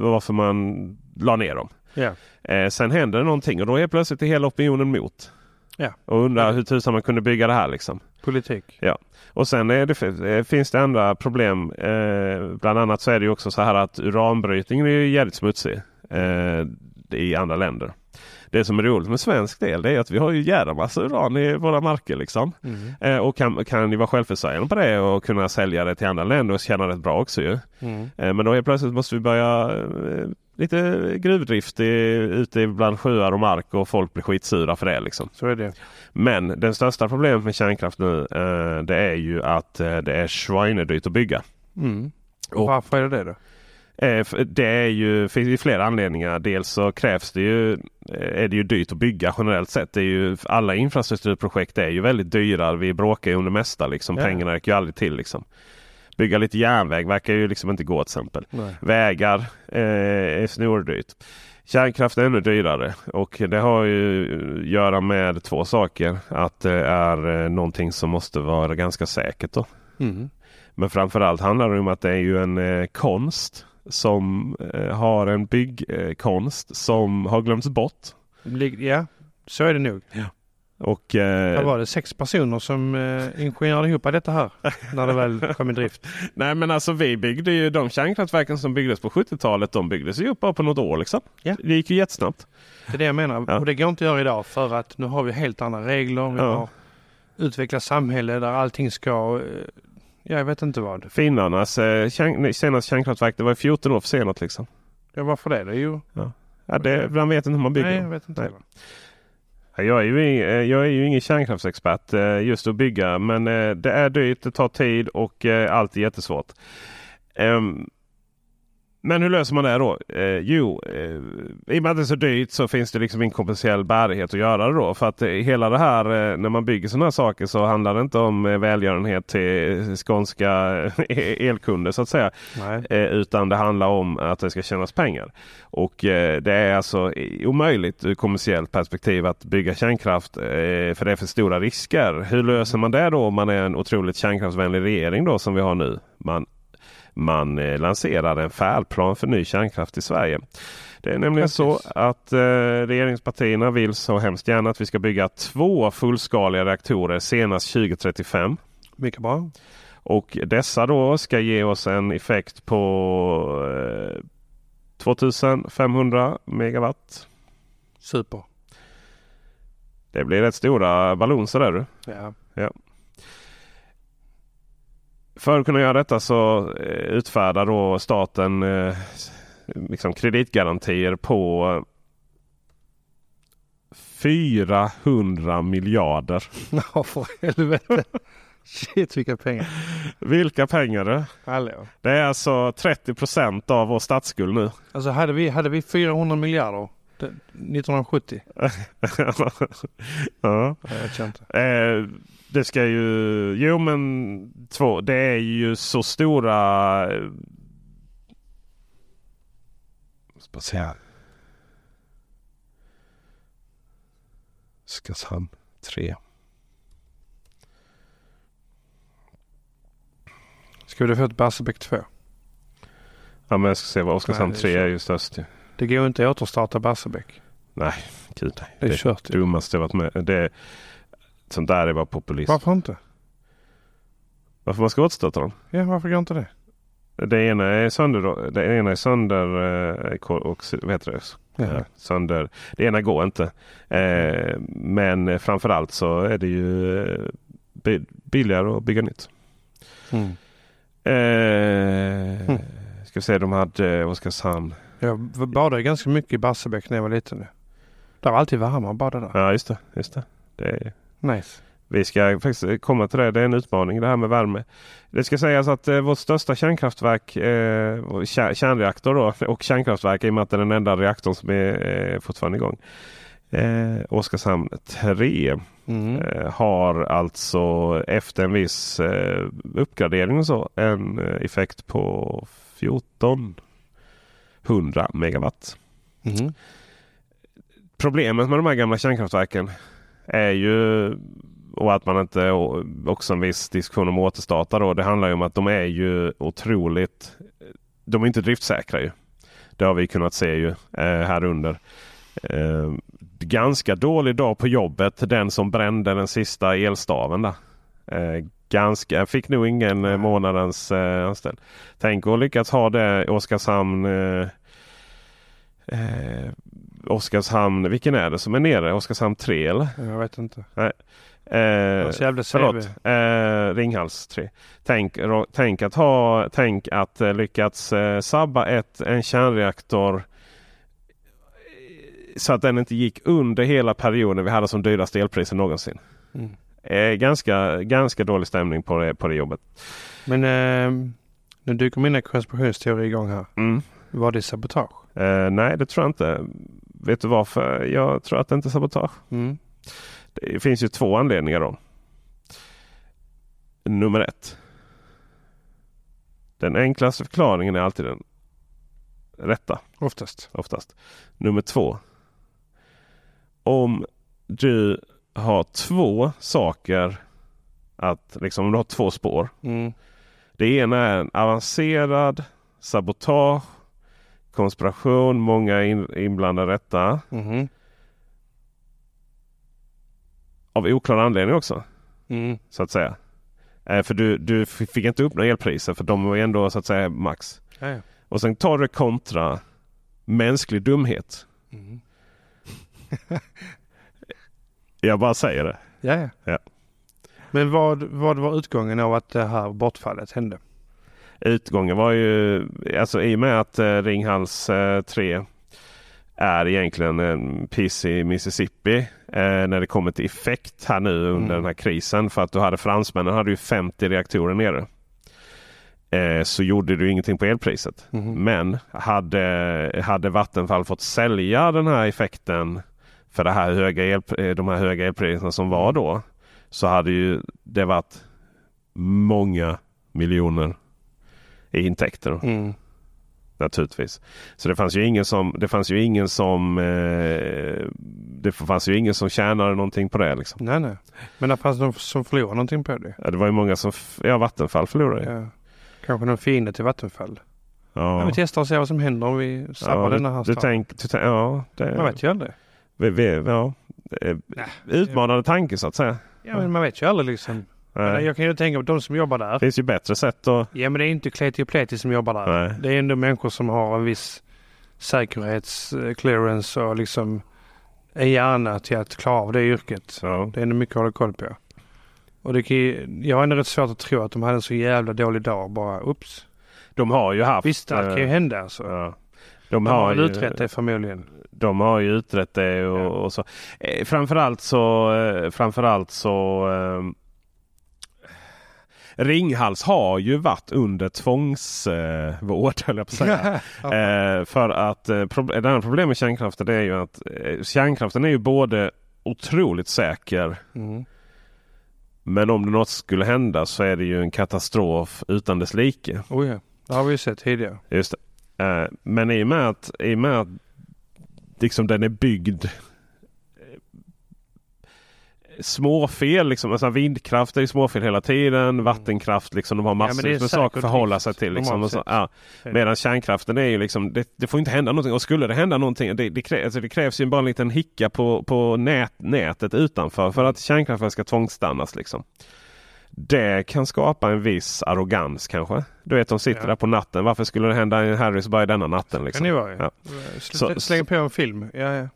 A: varför man la ner dem.
B: Ja.
A: Eh, sen händer det någonting och då är plötsligt hela opinionen mot.
B: Ja.
A: Och undrar hur tusan man kunde bygga det här liksom.
B: politik.
A: Och sen är det, finns det andra problem. Bland annat så är det ju också så här att uranbrytningen är ju jävligt smutsig i andra länder. Det som är roligt med svensk del det är att vi har ju jävla massa uran i våra marker. Liksom.
B: Mm.
A: Eh, och kan, kan ju vara självförsörjande på det och kunna sälja det till andra länder och tjäna rätt bra också ju.
B: Mm.
A: Eh, men då helt plötsligt måste vi börja eh, lite gruvdrift i, ute bland sjöar och mark och folk blir skitsura för det. Liksom.
B: Så är det.
A: Men den största problemet med kärnkraft nu eh, det är ju att eh, det är schweinedyrt att bygga.
B: Mm.
A: Och-
B: Varför är det det då?
A: Eh, Det är ju finns ju flera anledningar. Dels så krävs det ju, eh, är det ju dyrt att bygga generellt sett. Det är ju, alla infrastrukturprojekt är ju väldigt dyra. Vi bråkar ju om det mesta. Liksom.
B: Ja.
A: Pengarna räcker ju aldrig till. Liksom. Bygga lite järnväg verkar ju liksom inte gå till exempel.
B: Nej.
A: Vägar eh, är snordyrt. Kärnkraft är ännu dyrare och det har ju att göra med två saker. Att det är eh, någonting som måste vara ganska säkert. Då.
B: Mm.
A: Men framförallt handlar det om att det är ju en eh, konst som eh, har en byggkonst eh, konst som har glömts bort.
B: Ja, så är det nog.
A: Och
B: Vad
A: eh,
B: var det? Sex personer som eh, ingenjörade ihop detta här när det väl kom i drift.
A: nej men alltså vi byggde ju de kärnkraftverken som byggdes på 70-talet. De byggdes ju upp bara på något år liksom.
B: Ja.
A: Det gick ju jättesnabbt.
B: Det är det jag menar.
A: Ja.
B: Och det går inte att göra idag för att nu har vi helt andra regler. Vi
A: Ja.
B: har utvecklat samhälle där allting ska... eh, Ja, jag vet inte vad.
A: Finnarnas eh, kärn, nej, senaste kärnkraftverk det var ju 14 år försenat liksom.
B: Ja, varför det? Det är ju...
A: Ja, det, man vet inte hur man bygger.
B: Nej, jag vet inte.
A: Nej. Ja, Jag är, ju, eh, jag är ju ingen kärnkraftsexpert eh, just att bygga men eh, det är dyrt, det tar tid och eh, allt är jättesvårt. Ehm, Men hur löser man det då? Eh, jo, eh, i och med att det är så dyrt så finns det liksom ingen kommersiell bärighet att göra det då. För att eh, hela det här eh, när man bygger sådana här saker så handlar det inte om eh, välgörenhet till skånska eh, elkunder så att säga. Eh, utan det handlar om att det ska tjänas pengar. Och eh, det är alltså omöjligt ur kommersiellt perspektiv att bygga kärnkraft. Eh, för det är för stora risker. Hur löser man det då om man är en otroligt kärnkraftsvänlig regering då som vi har nu? Man, man eh, lanserar en färdplan för ny kärnkraft i Sverige. Det är nämligen så
B: Grattis.
A: att eh, regeringspartierna vill så hemskt gärna att vi ska bygga två fullskaliga reaktorer senast 2035.
B: Mycket bra.
A: Och dessa då ska ge oss en effekt på eh, 2500 megawatt.
B: Super.
A: Det blir rätt stora ballonser där du.
B: Ja.
A: För att kunna göra detta så eh, utfärdar då staten eh, liksom kreditgarantier på eh, 400 miljarder.
B: Ja, för helvete. Shit vilka pengar.
A: Vilka pengar?
B: Hallå.
A: Det är alltså 30 procent av vår statsskuld nu.
B: Alltså hade vi, hade vi 400 miljarder det- 1970?
A: ja.
B: Ja, jag inte.
A: Eh, det ska ju... Jo men två. Det är ju så stora... eh, Ska här. Oskarshamn 3.
B: Ska vi få ett Barsebäck 2?
A: Ja men jag ska se vad Oskarshamn
B: Nej, det är
A: 3 är ju störst.
B: Det går inte att återstarta Barsebäck.
A: Nej, gud nej.
B: Det är
A: Det
B: kört. ju.
A: dummaste jag varit med. Det, sånt där är bara populism.
B: Varför inte?
A: Varför man ska återstarta dem?
B: Ja, varför går inte det?
A: Det ena är sönder, det ena är sönder eh, och vad det?
B: Ja.
A: Sönder. Det ena går inte. Eh, men framförallt så är det ju eh, bi- billigare att bygga nytt.
B: Mm.
A: Eh,
B: Mm.
A: Ska vi se, de hade Oskarshamn.
B: Jag badade ganska mycket i Barsebäck när jag var liten. Det var alltid varmare att bada där.
A: Ja just det. Just det. det är,
B: Nice.
A: vi ska faktiskt komma till det. Det är en utmaning det här med värme. Det ska sägas att eh, vårt största kärnkraftverk, eh, kär, kärnreaktor då, och kärnkraftverk i och med att det är den enda reaktorn som är eh, fortfarande igång. Eh, Oskarshamn 3
B: Mm.
A: eh, har alltså efter en viss eh, uppgradering och så en eh, effekt på 1400 megawatt.
B: Mm.
A: Problemet med de här gamla kärnkraftverken är ju och att man inte också en viss diskussion om återstarta då. Det handlar ju om att de är ju otroligt. De är inte driftsäkra ju. Det har vi kunnat se ju eh, här under. Eh, ganska dålig dag på jobbet. Den som brände den sista elstaven där. Eh, ganska, fick nog ingen eh, månadens eh, anställd. Tänk att lyckas ha det i Oskarshamn. Eh, eh, Eh, eh, Oskarshamn, vilken är det som är nere? Oskarshamn 3 eller?
B: Jag vet inte.
A: Eh,
B: så jävla
A: förlåt, eh, Ringhals 3. Tänk, ro- tänk att ha, tänk att eh, lyckats eh, sabba ett, en kärnreaktor eh, så att den inte gick under hela perioden vi hade som dyraste elpriser någonsin.
B: Mm.
A: Eh, ganska, ganska dålig stämning på det, på det jobbet.
B: Men eh, nu dyker mina konspirationsteorier igång här.
A: Mm.
B: Var det sabotage?
A: Eh, nej, det tror jag inte. Vet du varför? Jag tror att det inte är sabotage.
B: Mm.
A: Det finns ju två anledningar då. Nummer ett. Den enklaste förklaringen är alltid den rätta
B: Oftast.
A: oftast. Nummer två. Om du har två saker att liksom om du har två spår.
B: Mm.
A: Det ena är en avancerad sabotage, konspiration, många in, inblandade rätta.
B: Mhm.
A: Av oklar anledning också.
B: Mm.
A: så att säga. Eh, för du, du fick inte upp några elpriser för de var ändå så att säga max.
B: Ja, ja.
A: Och sen tar du kontra mänsklig dumhet.
B: Mm.
A: Jag bara säger det.
B: Ja, ja.
A: Ja.
B: Men vad, vad var utgången av att det här bortfallet hände?
A: Utgången var ju, alltså i och med att eh, Ringhals eh, 3 är egentligen en piss i Mississippi eh, när det kommer till effekt här nu under
B: Mm.
A: den här krisen. För att du hade fransmännen hade ju 50 reaktorer nere. Eh, så gjorde du ingenting på elpriset.
B: Mhm.
A: Men hade, hade Vattenfall fått sälja den här effekten för det här höga el, eh, de här höga elpriserna som var då. Så hade ju det varit många miljoner i intäkter.
B: Mm.
A: Naturligtvis. Så det fanns ju ingen som, det fanns ju ingen som eh, det fanns ju ingen som tjänade någonting på det. Liksom.
B: Nej, nej. Men det fanns någon som förlorade någonting på det.
A: Ja, det var ju många som, ja Vattenfall förlorade. Ja.
B: Kanske någon fiende till Vattenfall. Ja.
A: Ja.
B: vi testar och ser vad som händer om vi sabbar
A: Ja,
B: denna här
A: du,
B: staden.
A: tänk, du tänk, ja, det,
B: Man vet ju aldrig.
A: vi, vi, ja, eh, utmanande tanke så att säga.
B: Ja, men man vet ju aldrig liksom. Men. Jag kan ju tänka på de som jobbar där.
A: Det finns ju bättre sätt att...
B: Ja, men det är inte kleti och pleti som jobbar där.
A: Nej.
B: Det är ändå människor som har en viss säkerhetsclearance och liksom en hjärna till att klara av det yrket.
A: Ja.
B: Det är ändå mycket att hålla koll på. Och det kan ju, jag har ändå rätt svårt att tro att de hade en så jävla dålig dag bara ups.
A: De har ju haft...
B: Visst, det kan ju
A: eh,
B: hända alltså.
A: ja. De
B: De har
A: har, ju,
B: utrett det förmodligen.
A: de har ju utrett det och,
B: Ja.
A: och så. Eh, framförallt så... Eh, framförallt så... Eh, Ringhals har ju varit under tvångsvård, eh, höll jag på att säga. Eh, för att eh, prob- det andra problemet med kärnkraften är ju att eh, kärnkraften är ju både otroligt säker
B: Mm.
A: men om det något skulle hända så är det ju en katastrof utan dess like.
B: Oh ja, det har vi ju sett tidigare.
A: Just det. Eh, men i och med att, i och med att liksom den är byggd småfel. Liksom. Alltså vindkraft är ju småfel hela tiden. Vattenkraft liksom. De har
B: Mm.
A: massor
B: är
A: med saker att förhålla sig till. Liksom. så, ja. Medan kärnkraften är ju liksom, det, det får inte hända någonting. Och skulle det hända någonting, det, det, krä, alltså det krävs ju bara en liten hicka på, på nät, nätet utanför för att kärnkraften ska tvångsstannas. Liksom. Det kan skapa en viss arrogans kanske. Du vet de sitter
B: Ja.
A: där på natten. Varför skulle det hända i Harrisburg denna natten?
B: Kan
A: Liksom?
B: det vara
A: Ja.
B: ja. Släng på en film. Ja, ja.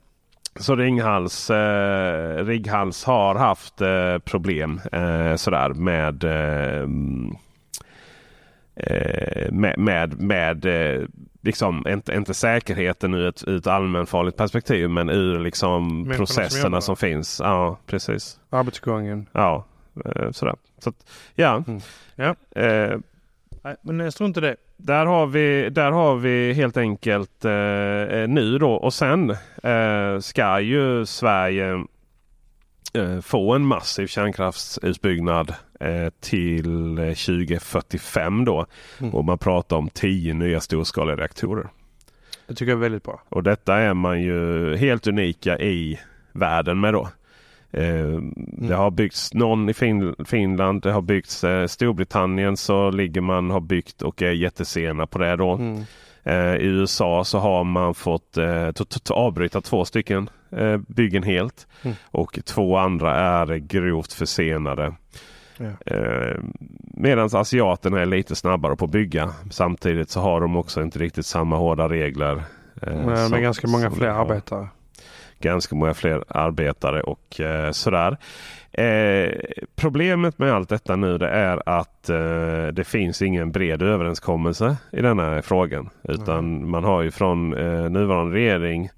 A: Så Ringhals, eh, Ringhals har haft eh, problem eh, sådär med, eh, mm, eh, med, med, med eh, liksom inte, inte säkerheten ur ett, ur ett allmänfarligt perspektiv men ur liksom
B: Människorna som
A: processerna
B: jobbar.
A: som, finns. Ja, precis.
B: Arbetsgången.
A: Ja, sådär. Så att, ja.
B: Mm. Ja.
A: Eh,
B: Nej, men jag tror inte det.
A: där har vi, där har vi helt enkelt eh, eh, nu då och sen eh, ska ju Sverige eh, få en massiv kärnkraftsutbyggnad eh, till eh, 2045 då.
B: Mm.
A: Och man pratar om 10 nya storskaliga reaktorer.
B: Det tycker jag är väldigt bra.
A: Och detta är man ju helt unika i världen med då. Eh, Det har byggts någon i fin Finland, det har byggts eh, Storbritannien så ligger man har byggt och är jättesena på det då.
B: Mm.
A: Eh, I USA så har man fått eh, avbryta två stycken eh, byggen helt.
B: Mm.
A: Och två andra är grovt försenade.
B: Ja.
A: Eh, Medan asiaterna är lite snabbare på att bygga. Samtidigt så har de också inte riktigt samma hårda regler. eh,
B: Men med ganska många fler arbetare.
A: Ganska många fler arbetare och eh, sådär. Eh, problemet med allt detta nu det är att eh, det finns ingen bred överenskommelse i denna frågan. Utan man har ju från eh, nuvarande regering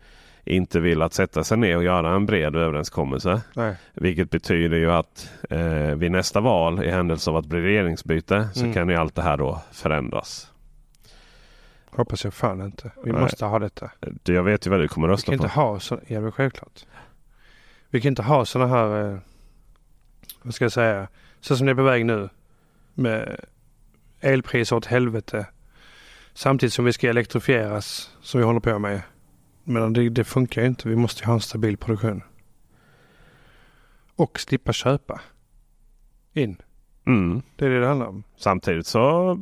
A: inte velat sätta sig ner och göra en bred överenskommelse.
B: Nej.
A: Vilket betyder ju att eh, vid nästa val i händelse av att blir regeringsbyte så
B: Mm.
A: kan ju allt det här då förändras.
B: Hoppas jag fan inte. Vi
A: Nej.
B: måste ha detta.
A: Det- Jag vet ju vad du kommer
B: Vi
A: rösta
B: kan
A: på.
B: inte ha så, ja men självklart. Vi kan inte ha sådana här, eh, vad ska jag säga, så som det är på väg nu. Med elpriser åt helvete. Samtidigt som vi ska elektrifieras som vi håller på med. Men det, det funkar ju inte. Vi måste ju ha en stabil produktion. Och slippa köpa in.
A: Mm.
B: Det är det det handlar om.
A: Samtidigt så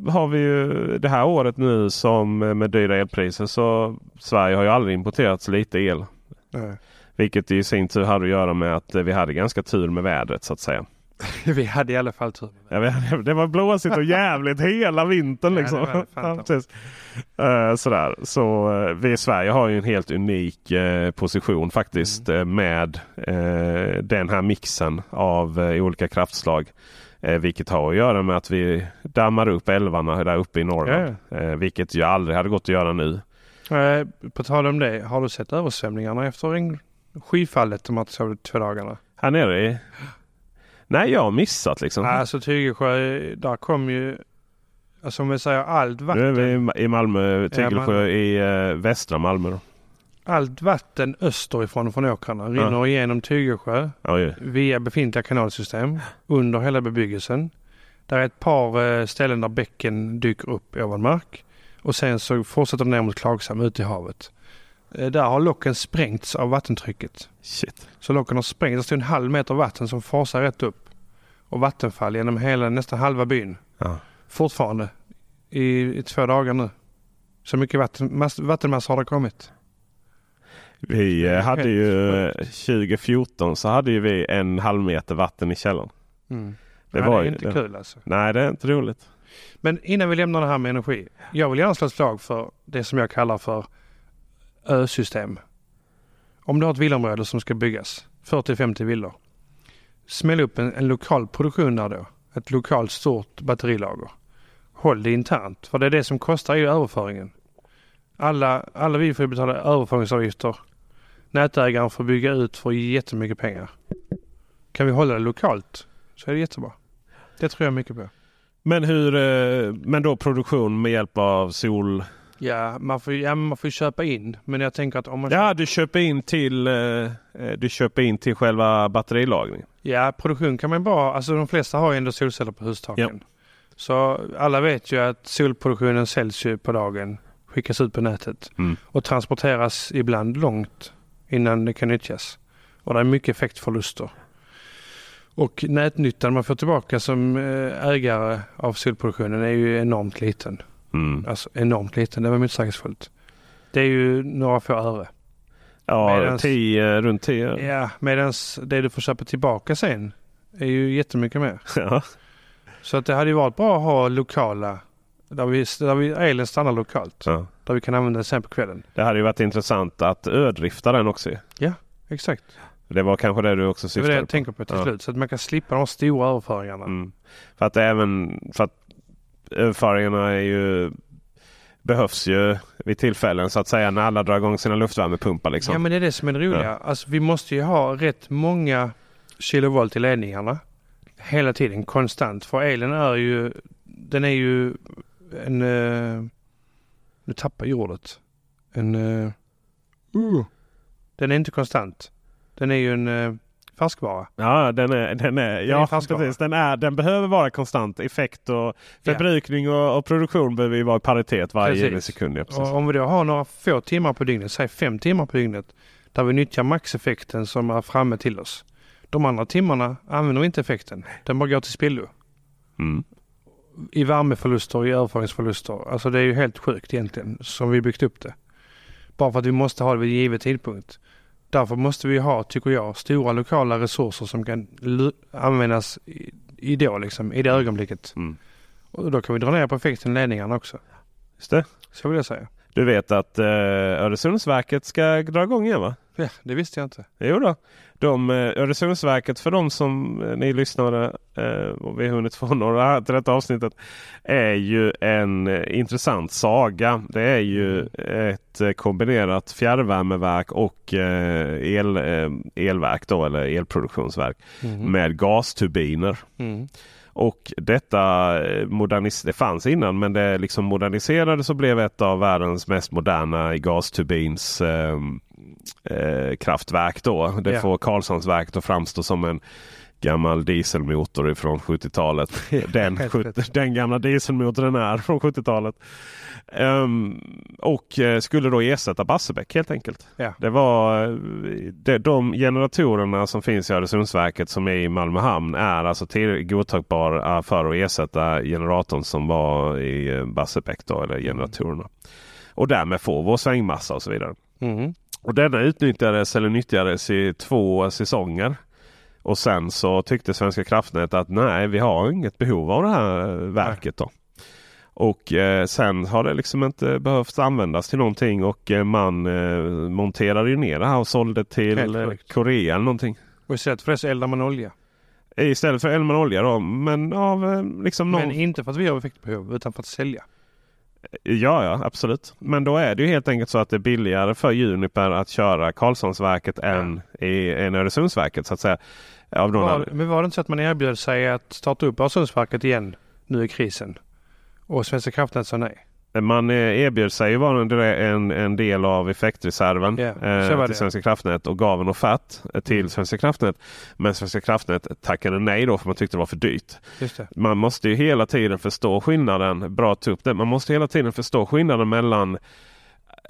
A: har vi ju det här året nu som med dyra elpriser så Sverige har ju aldrig importerat så lite el.
B: Nej.
A: Vilket i sin tur hade att göra med att vi hade ganska tur med vädret så att säga.
B: Vi hade i alla fall tur.
A: Ja, vi- Det var blåsigt och jävligt hela vintern
B: Ja,
A: liksom. Ja, precis. Eh, sådär. Så eh, vi i Sverige har ju en helt unik eh, position faktiskt
B: Mm.
A: eh, med den här mixen av olika kraftslag. Eh, vilket har att göra med att vi dammar upp älvarna där uppe i Norrland. Eh, vilket ju aldrig hade gått att göra nu.
B: Eh, På tal om det, har du sett översvämningarna efter regn- skyfallet de här två, dagarna?
A: Här nere i... Nej, jag har missat liksom.
B: Alltså Tygesjö, där kom ju, alltså om vi säger allt
A: nu är vi i
B: vatten,
A: Ma- i Malmö, Tygelsjö
B: Malmö.
A: i eh, västra Malmö. Då.
B: Allt vatten österifrån från åkrarna rinner igenom Tygesjö
A: Oj.
B: via befintliga kanalsystem under hela bebyggelsen. Där är ett par eh, ställen där bäcken dyker upp ovan mark och sen så fortsätter det ner mot Klagshamn ut i havet. Eh, Där har locken sprängts av vattentrycket.
A: Shit.
B: Så locken har sprängt. Det står en halv meter vatten som forsar rätt upp. Och vattenfall genom hela, nästan halva byn.
A: Ja.
B: Fortfarande. I, i två dagar nu. Så mycket vatten, mass, vattenmassa har det kommit.
A: Vi eh, hade ju eh, 2014 så hade ju vi en halv meter vatten i källaren.
B: Mm.
A: Det
B: ja,
A: var
B: det är inte
A: det.
B: kul alltså.
A: Nej, det är inte roligt.
B: Men innan vi lämnar det här med energi. Jag vill gärna slå ett slag för det som jag kallar för ö-system. Om du har ett villaområde som ska byggas, 40-50 villor. Smäll upp en, en lokal produktion där då. Ett lokalt stort batterilager. Håll det internt, för det är det som kostar ju överföringen. Alla, alla vi får betala överföringsavgifter. Nätägaren får bygga ut för jättemycket pengar. Kan vi hålla det lokalt så är det jättebra. Det tror jag mycket på.
A: Men hur, eh, men då produktion med hjälp av sol?
B: Ja, man får, ja, man får köpa in. Men jag tänker att om man...
A: Ja, du köper in till, eh, eh, du köper in till själva batterilagringen.
B: Ja, produktion kan man bara... Alltså de flesta har ju ändå solceller på hustaken. Så alla vet ju att solproduktionen säljs ju på dagen. Skickas ut på nätet.
A: Mm.
B: Och transporteras ibland långt innan det kan nyttjas. Och det är mycket effektförluster. Och nätnyttan man får tillbaka som eh, ägare av solproduktionen är ju enormt liten.
A: Mm.
B: Alltså enormt liten, det var motsägelsefullt. Det är ju några få öre.
A: Ja,
B: Medans-
A: tio, runt 10.
B: Ja, medan det du får köpa tillbaka sen är ju jättemycket mer.
A: Ja.
B: Så att det hade ju varit bra att ha lokala, där, vi, där vi, elen stannar lokalt.
A: Ja.
B: Där vi kan använda den sen på kvällen.
A: Det hade ju varit intressant att ödrifta den också.
B: Exakt.
A: Det var kanske det du också
B: Det är
A: syftade
B: det jag
A: på.
B: tänker på till
A: Ja.
B: slut. Så att man kan slippa de stora överföringarna.
A: Mm. För att även för att överföringarna är ju behövs ju vid tillfällen så att säga när alla drar igång sina luftvärmepumpar. Liksom.
B: Ja men det är det som är det roliga. Alltså vi måste ju ha rätt många kilovolt i ledningarna. Hela tiden, konstant. För elen är ju, den är ju en, uh, nu tappar jag ordet. En, uh, uh, den är inte konstant. Den är ju en uh, färskvara.
A: Ja, den är, den är,
B: är
A: ja
B: färskvara.
A: precis. Den, är, den behöver vara konstant. Effekt och förbrukning och, och produktion behöver ju vara i paritet varje
B: Precis.
A: sekund. Ja,
B: om vi då har några få timmar på dygnet, säg fem timmar på dygnet, där vi nyttjar maxeffekten som är framme till oss. De andra timmarna använder vi inte effekten. Den bara går till spillo.
A: Mm.
B: I värmeförluster och i överföringsförluster. Alltså det är ju helt sjukt egentligen som vi byggt upp det. Bara för att vi måste ha det vid given tidpunkt. Därför måste vi ha, tycker jag, stora lokala resurser som kan användas i, i då liksom, i det ögonblicket.
A: Mm.
B: Och då kan vi dra ner på effekten i ledningarna också.
A: Just det.
B: Så vill jag säga.
A: Du vet att eh, Öresundsverket ska dra igång igen va?
B: Ja, det visste jag inte.
A: Jo då. De, eh, Öresundsverket för de som eh, ni lyssnare eh, och vi har hunnit få några till detta avsnittet är ju en eh, intressant saga. Det är ju ett eh, kombinerat fjärrvärmeverk och el, elverk då eller elproduktionsverk
B: Mm.
A: med gasturbiner.
B: Mm.
A: Och detta eh, modernis det fanns innan men det liksom moderniserades och blev ett av världens mest moderna gasturbins eh, eh, kraftverk. Då. Det
B: Ja.
A: får Karlshamnsverket att framstå som en gammal dieselmotor från 70-talet. Den, den gamla dieselmotorn är från 70-talet. Ehm, och eh, skulle då ersätta Barsebäck helt enkelt.
B: Ja.
A: Det var det, de generatorerna som finns i Öresundsverket som är i Malmö hamn är alltså till godtagbara för att ersätta generatorn som var i eh, Barsebäck då, eller generatorerna. Och därmed få vår svängmassa och så vidare.
B: Mm.
A: Och denna utnyttjades eller nyttjades i två säsonger. Och sen så tyckte Svenska kraftnät att nej, vi har inget behov av det här verket. då. Och eh, sen har det liksom inte behövt användas till någonting och eh, man eh, monterade ju ner det här och sålde till eh. Korea eller någonting.
B: Och istället för det så eldar man olja.
A: Istället för Elman olja då. Men av eh, liksom någon...
B: Men inte för att vi har effektbehov utan för att sälja.
A: Ja, ja, absolut. Men då är det ju helt enkelt så att det är billigare för Juniper att köra Karlshamnsverket än, i, än Öresundsverket så att säga. Av någon
B: Var, men var det inte så att man erbjöd sig att starta upp Öresundsverket igen nu i krisen? Och Svenska kraftnät sa nej.
A: Man eh, erbjöd sig vara en, en, del av effektreserven
B: Ja,
A: eh, till.
B: Mm.
A: Svenska kraftnät och gav en offert eh, till Svenska kraftnät. Men Svenska kraftnät tackade nej då för man tyckte det var för dyrt. Man måste ju hela tiden förstå skillnaden. Bra att ta upp det. Man måste hela tiden förstå skillnaden mellan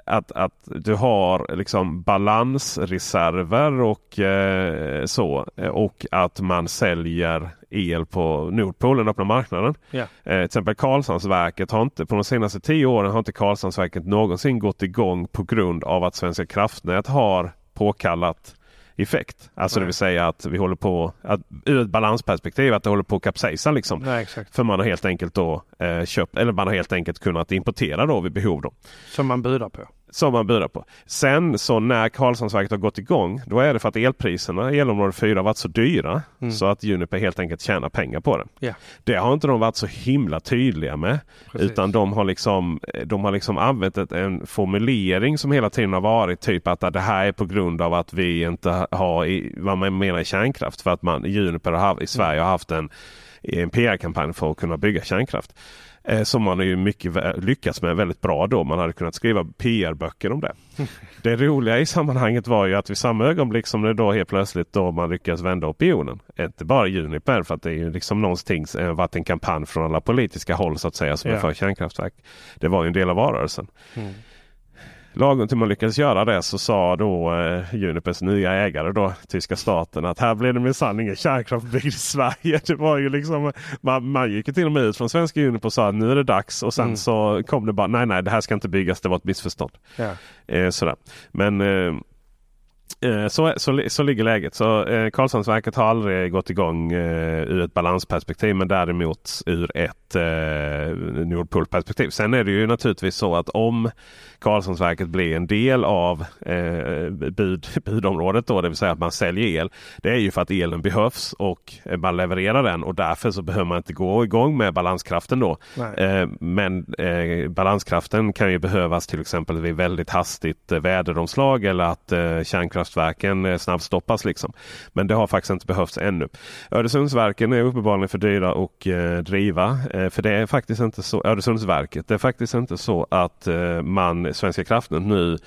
A: att, att du har liksom balansreserver och eh, så. Och att man säljer el på Nordpolen, öppna marknaden.
B: Ja.
A: Eh, till exempel Karlshamnsverket har inte på de senaste tio åren har inte Karlshamnsverket någonsin gått igång på grund av att Svenska kraftnät har påkallat effekt. Alltså
B: Nej.
A: det vill säga att vi håller på, att, ur ett balansperspektiv, att det håller på att kapsejsa liksom.
B: Nej.
A: För man har helt enkelt då eh, köpt, eller man har helt enkelt kunnat importera då vid behov då.
B: Som man budar på.
A: Som man budar på. Sen så när Karlshamnsverket har gått igång, då är det för att elpriserna i elområde 4 har varit så dyra
B: Mm.
A: så att Juniper helt enkelt tjänar pengar på det.
B: Ja.
A: Det har inte de varit så himla tydliga med.
B: Precis.
A: Utan de har liksom, de har liksom använt ett, en formulering som hela tiden har varit typ att det här är på grund av att vi inte har i, vad man menar i kärnkraft. För att man, Juniper har, i Sverige har haft en, en PR-kampanj för att kunna bygga kärnkraft. Eh, som man ju mycket lyckats med väldigt bra då. Man hade kunnat skriva PR-böcker om det. Det roliga i sammanhanget var ju att vid samma ögonblick som det då helt plötsligt då man lyckas vända opinionen. Inte bara Juniper för att det är ju liksom någonstans eh, varit en kampanj från alla politiska håll så att säga som är
B: Ja.
A: för kärnkraftverk. Det var ju en del av valrörelsen.
B: Mm.
A: Lagom till man lyckades göra det så sa då eh, Junipers nya ägare då, tyska staten, att här blir det minsann ingen kärnkraft byggd i Sverige. Det var ju liksom, man, man gick ju till och med ut från svenska Juniper och sa att nu är det dags och sen
B: Mm.
A: så kom det bara nej nej det här ska inte byggas, det var ett missförstånd.
B: Ja.
A: Eh, sådär. Men eh, så, så, så ligger läget. Så eh, Karlshamnsverket har aldrig gått igång eh, ur ett balansperspektiv men däremot ur ett eh, Nordpolperspektiv. Sen är det ju naturligtvis så att om Karlshamnsverket blir en del av eh, bud, budområdet då, det vill säga att man säljer el. Det är ju för att elen behövs och eh, man levererar den och därför så behöver man inte gå igång med balanskraften då. Eh, men eh, balanskraften kan ju behövas till exempel vid väldigt hastigt eh, väderomslag eller att eh, kärnkraftverken eh, snabbstoppas. Liksom. Men det har faktiskt inte behövts ännu. Öresundsverken är uppenbarligen för dyra att eh, driva. Eh, för det är faktiskt inte så, Öresundsverket, det är faktiskt inte så att eh, man, Svenska kraftnät nu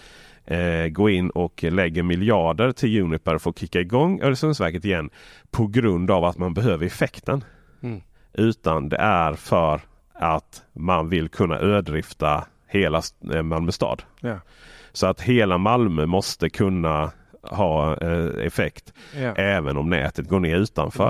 A: eh, går in och lägger miljarder till Juniper för att kicka igång Öresundsverket igen på grund av att man behöver effekten.
B: Mm.
A: Utan det är för att man vill kunna ödrifta hela eh, Malmö stad.
B: Ja.
A: Så att hela Malmö måste kunna ha eh, effekt.
B: Ja.
A: Även om nätet går ner utanför.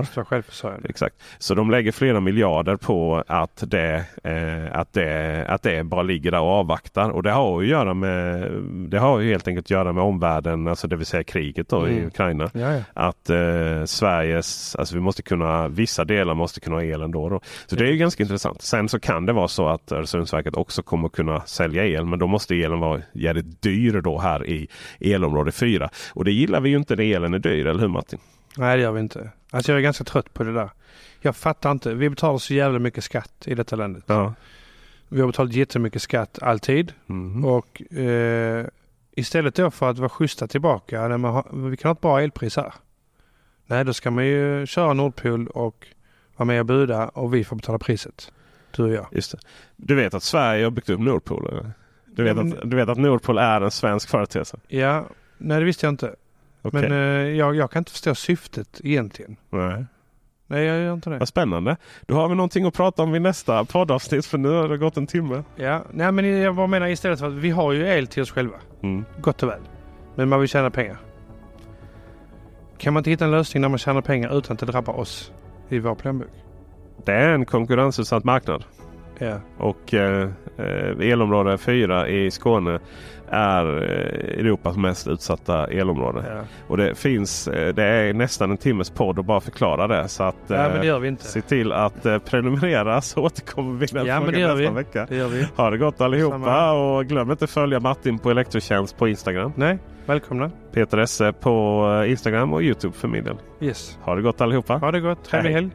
A: Exakt. Så de lägger flera miljarder på att det, eh, att det, att det bara ligger där och avvaktar. Och det har att göra med det har ju helt enkelt att göra med omvärlden, alltså det vill säga kriget då i
B: Mm.
A: Ukraina.
B: Ja, ja.
A: Att eh, Sveriges, alltså vi måste kunna, vissa delar måste kunna ha el ändå. Då. Så det är ju ganska intressant. Sen så kan det vara så att Öresundsverket också kommer kunna sälja el. Men då måste elen vara jävligt dyr då här i elområde 4. Och det gillar vi ju inte när elen är dyr, eller hur Martin?
B: Nej, det gör vi inte. Alltså jag är ganska trött på det där. Jag fattar inte. Vi betalar så jävla mycket skatt i detta landet.
A: Ja.
B: Vi har betalat jättemycket skatt alltid.
A: Mhm.
B: Och eh, istället då för att vara schyssta tillbaka. När man har, vi kan ha ett bra elpris här. Nej, då ska man ju köra Nordpol och vara med och buda och vi får betala priset. Du och jag.
A: Just det. Du vet att Sverige har byggt upp Nordpol? eller? Du vet, att, du vet att Nordpol är en svensk företeelse?
B: Ja, nej det visste jag inte.
A: Okej.
B: Men eh, jag, jag kan inte förstå syftet egentligen.
A: Nej.
B: Nej, jag gör inte det.
A: Vad spännande. Då har vi någonting att prata om i nästa poddavsnitt för nu har det gått en timme.
B: Ja, nej men jag bara menar istället för att vi har ju el till oss själva.
A: Mm.
B: Gott och väl. Men man vill tjäna pengar. Kan man inte hitta en lösning när man tjänar pengar utan att det drabbar oss i vår plånbok?
A: Det är en konkurrensutsatt marknad.
B: Ja.
A: Och eh, eh, elområde 4 i Skåne är eh, Europas mest utsatta elområde.
B: Ja,
A: Och det finns, eh, det är nästan en timmes podd att bara förklara det. Så att
B: ja men det
A: eh,
B: gör vi inte.
A: se till att eh, prenumerera så återkommer vi den
B: Ja, men det gör
A: nästa
B: vi.
A: vecka.
B: Det gör vi.
A: Ha det gott allihopa
B: Samma.
A: och glöm inte att följa Martin på Elektrotjänst på Instagram.
B: Nej, välkomna.
A: Peter Esse på eh, Instagram och Youtube för.
B: Yes.
A: Ha det gott allihopa.
B: Ha det gott. Trevlig helg.